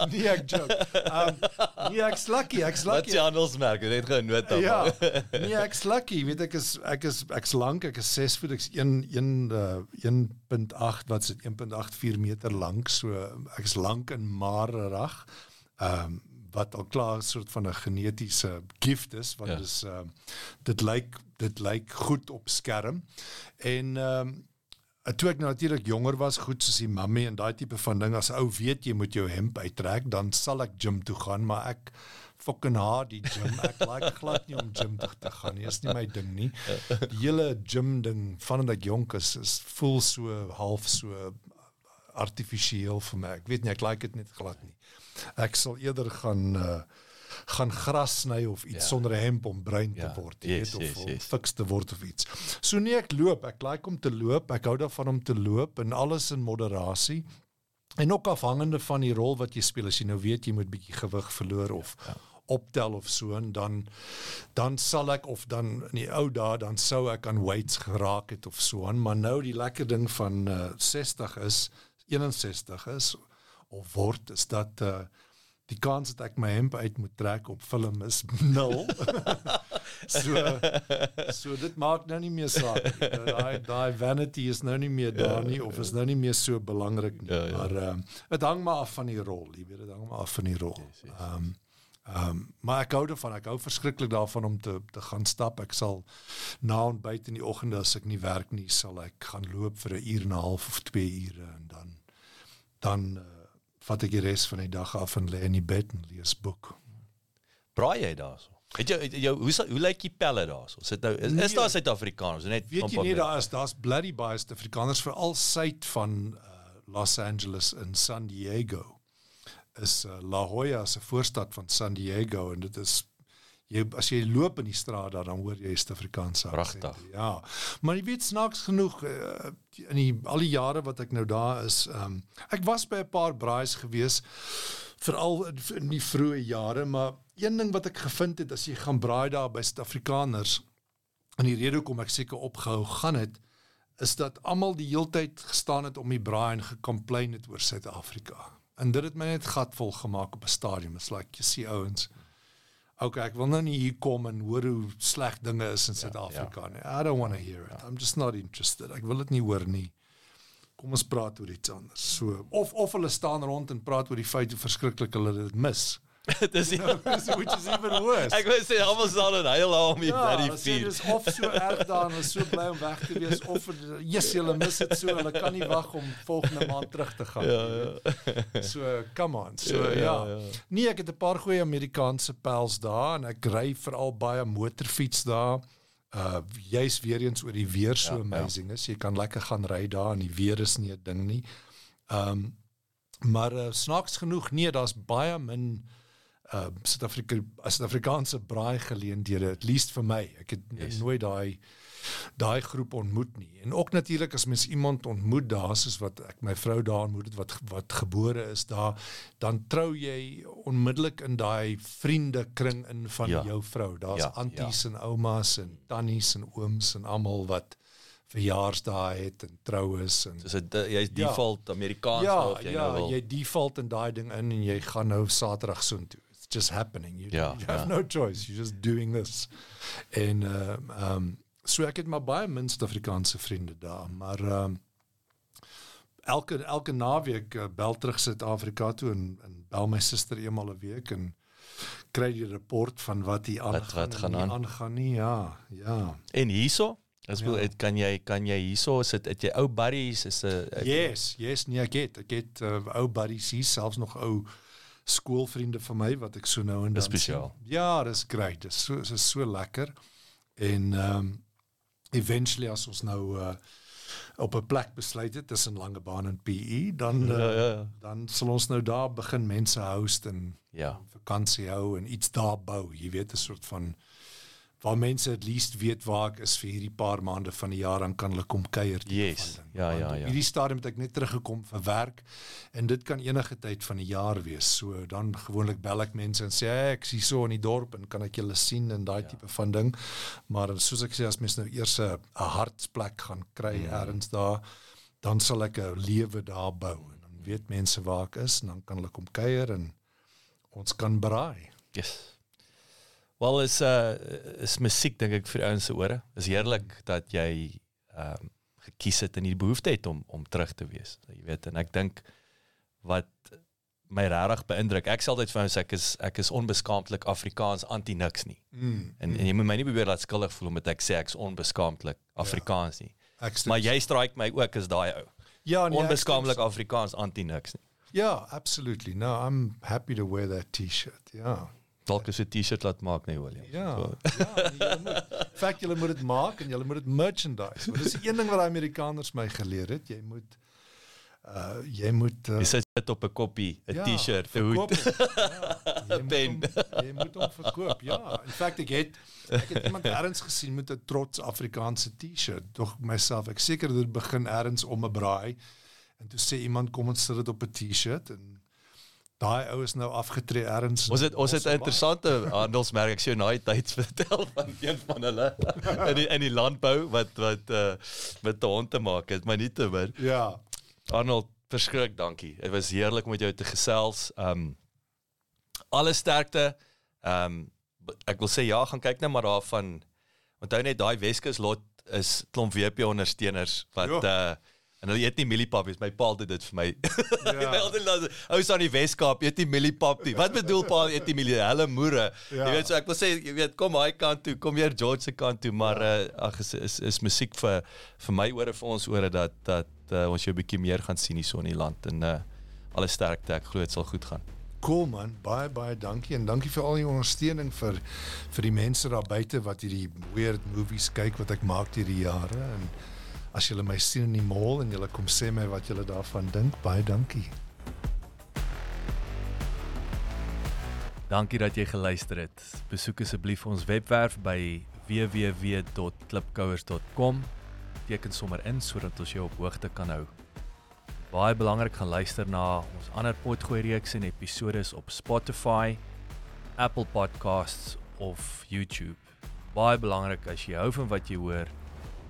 nee, ek joke. Um nee, ek's lucky, ek's Wat lucky. se handelsmerk? Jy het geen nota. Ja. Nee, ek's lucky. Weet ek is ek is ek's lank, ek is 6 voet, ek's 1 1 uh, 1.8 wat dit 1.84 meter lank. So ek's lank en marerig. Um wat al klaar soort van 'n genetiese gift is want Ja. dis um dit lyk dit lyk goed op skerm. En um toe ek natuurlik jonger was, goed soos die mammy en daai tipe van ding as ou weet jy moet jou hemp uittrek, dan sal ek gym toe gaan, maar ek fucking haat die gym. Ek like glad nie om gym toe te gaan nie. Is nie my ding nie. Die hele gym ding vandat ek jonk is, is voel so half so artifisieel vir my. Ek weet nie, ek like dit net glad nie. Ek sal eerder gaan uh, gaan gras sny of iets Ja. sonder 'n hemp om bruin te Ja, word, jy yes, weet of yes, yes. fiks te word of iets. So nee, ek loop. Ek like om te loop. Ek hou daarvan om te loop en alles in moderasie. En ook afhangende van die rol wat jy speel, as jy nou weet jy moet bietjie gewig verloor of ja, ja. optel of so en dan dan sal ek of dan in die ou dae dan sou ek aan weights geraak het of so aan, maar nou die lekker ding van uh, 60 is 61 is of word is dat uh, die kans dat ek my hemp uit moet trek op film is nul. so so dit maak nou nie meer saak nie. Daai daai vanity is nou nie meer daar nie of is nou nie meer so belangrik nie. Ja, ja. Maar ehm dit hang maar af van die rol, jy weet dit hang maar af van die rol. Ehm Ehm um, maar ek hou daarvan, ek hou verskriklik daarvan om te te gaan stap. Ek sal na ontbyt in die oggende as ek nie werk nie, sal ek gaan loop vir 'n uur en 'n half of 2 ure en dan dan uh, vat ek die res van die dag af en lê in die bed en lees boek. Braai jy daarso? Het jy, het jou hoe sal- hoe lyk die pelle daarso? Sit nou is, is Nee. daar Suid-Afrikaners net Weet jy nie daar is daar's bloody baie Suid-Afrikaners veral suid van uh, Los Angeles en San Diego. Is uh, La Jolla se voorstad van San Diego en dit is jy as jy loop in die straat daar dan hoor jy Suid-Afrikaanse aksente. Ja. Maar jy weet snaaks genoeg uh, in die al die jare wat ek nou daar is, um, ek was by 'n paar braais gewees veral in, die vroeë jare, maar een ding wat ek gevind het as jy gaan braai daar by Suid-Afrikaners en die rede hoekom ek seker opgehou gaan het is dat almal die heeltyd gestaan het om die braai en gecomplain het oor Suid-Afrika. En dit het my net gatvol gemaak op 'n stadium. It's like you see ouens. Okay, ek wil nou nie hier kom en hoor hoe sleg dinge is in Suid-Afrika ja, ja. nie. I don't want to hear it. I'm just not interested. Ek wil dit nie hoor nie. Kom ons praat oor iets anders. So of of hulle staan rond en praat oor die feit hoe verskriklik hulle dit mis. Dis nie- Which is even worse. Ek wou sê almal staan en huil daar om die Ja, bloody sê vuur. dis of so erg daar en hulle is so bly om weg te wees of yes, hulle mis dit so, hulle kan nie wag om volgende maand terug te gaan. Ja, ja. So come on. So Ja, ja, ja, ja, ja. Nee, ek het 'n paar goeie Amerikaanse pels daar en ek ry veral baie motorfiets daar. Uh juis weer eens oor die weer so Ja, ja, ja. amazing is. Jy kan lekker gaan ry daar en die weer is nie 'n ding nie. Um maar uh, snaaks genoeg nee, daar's baie min uh Suid-Afrika Suid-Afrikaanse braai geleenthede at least vir my. Ek het Yes. nooit daai daai groep ontmoet nie. En ook natuurlik as mens iemand ontmoet daar soos wat ek my vrou daar ontmoet het wat wat gebore is daar, dan trou jy onmiddellik in daai vriendekring in van Ja. ja. jou vrou. Daar's Ja, ja, anties ja. en oumas en tannies en ooms en almal wat verjaarsdae het en troues en Dis 'n jy's Ja. default Amerikaans ja, of jy ja, nou wil. jy default in daai ding in en jy gaan nou Saterdag soontoe. Just happening. You, Ja, you have ja. no choice. You're just doing this. En ehm uh, um, so ek het maar baie min Suid-Afrikaanse vriende daar, maar ehm um, elke elke naweek uh, bel terug Suid-Afrika toe en, en bel my suster eenmal 'n week en kry die rapport van wat hier aangaan wat gaan nie aan. aangaan nie. Ja, ja. En hierso? As wil ja. kan jy kan jy hierso sit het jy ou buddies is 'n Yes, yes, nee, ek het ek het uh, ou buddies hier, selfs nog ou skoolvriende van my wat ek so nou en dan Dis spesiaal. sien. Ja, dis great. Dis so dis so lekker. En ehm um, eventually as ons nou uh, op 'n plek besluit het tussen Langebaan en PE, dan uh, Ja, ja, ja. dan sal ons nou daar begin mense host en Ja. vakansie hou en iets daar bou. Jy weet 'n soort van waar mense at least weet waar ek is vir hierdie paar maande van die jaar dan kan hulle kom kuier. Yes. Ja, ja, ja. Hierdie stadium het ek net teruggekom vir werk en dit kan enige tyd van die jaar wees. So dan gewoonlik bel ek mense en sê hey, ek is hier so in die dorp en kan ek julle sien en daai ja. tipe van ding. Maar soos ek sê as mens nou eers 'n hartsplek gaan kry Mm. ergens daar, dan sal ek 'n lewe daar bou en dan weet mense waar ek is en dan kan hulle kom kuier en ons kan braai. Yes. Wel is uh is musiek dink ek vir ouens se ore. Is heerlik dat jy ehm um, gekies het en die behoefte het om om terug te wees. Jy weet en ek dink wat my regtig beïndruk. Ek sê altyd vir ouens ek is ek is onbeskaamdlik Afrikaans anti niks nie. Mm. En en jy moet my nie probeer laat skuldig voel omdat ek sê ek's onbeskaamdlik Afrikaans nie. Ek Maar jy strike my ook as daai ou. ja, nee, stem Afrikaans anti niks nie. Ja, absolutely. No, I'm happy to wear that t-shirt. Ja. Dalk is 'n T-shirt laat maak nee William. Ja. So, ja nee, julle moet in feite julle moet dit maak en julle moet dit merchandise. Maar dis een ding wat die Amerikaners my geleer het. Jy moet uh jy moet uh, Jy sit dit op 'n koppie, 'n ja, T-shirt, 'n hoed. hom. Ja, jy moet pen. hom- Jy moet hom verkoop. Ja. In feite ek het ek het iemand ergens gesien met 'n trots Afrikaanse T-shirt. Tog myself, ek seker dit begin ergens om 'n braai. En toe sê iemand kom ons sit dit op 'n T-shirt en daai ou is nou afgetree ergens. Ons het ons het 'n interessante handelsmerk ek nou hy tyd vertel van een van hulle in die in die landbou wat wat uh met 'n hond te maak het, maar nie te min. Ja. Arnold, verskrik dankie. Dit was heerlik om met jou te gesels. Um alle sterkte. Um ek wil sê ja, gaan kyk net maar daarvan. Onthou net daai Weskus lot is klomp WP ondersteuners wat Ja. uh en hulle eet nie mieliepap, my pa het dit vir my. Ja. Ja. altyd laat ou staan die Weskaap, eet nie mieliepap nie. Wat bedoel pa eet nie mielie? Hulle moere. Ja. Ja. Jy weet so ek wil sê jy weet kom hy kant toe, kom hier George se kant toe, maar uh, ag is, is is musiek vir vir my ore vir ons ore dat dat uh, ons jou bietjie meer gaan sien hier so in die land en uh alle sterkte. Ek glo dit sal goed gaan. Cool man, baie baie dankie en dankie vir al die ondersteuning vir vir die mense daar buite wat hierdie weird movies kyk wat ek maak deur die jare en as julle my sien in die mall en julle kom sê my wat julle daarvan dink, baie dankie. Dankie dat jy geluister het. Besoek asseblief ons webwerf by www.klipkouers.com. Teken sommer in sodat ons jou op hoogte kan hou. Baie belangrik gaan luister na ons ander potgooi reeks en episode op Spotify, Apple Podcasts of YouTube. Baie belangrik as jy hou van wat jy hoor,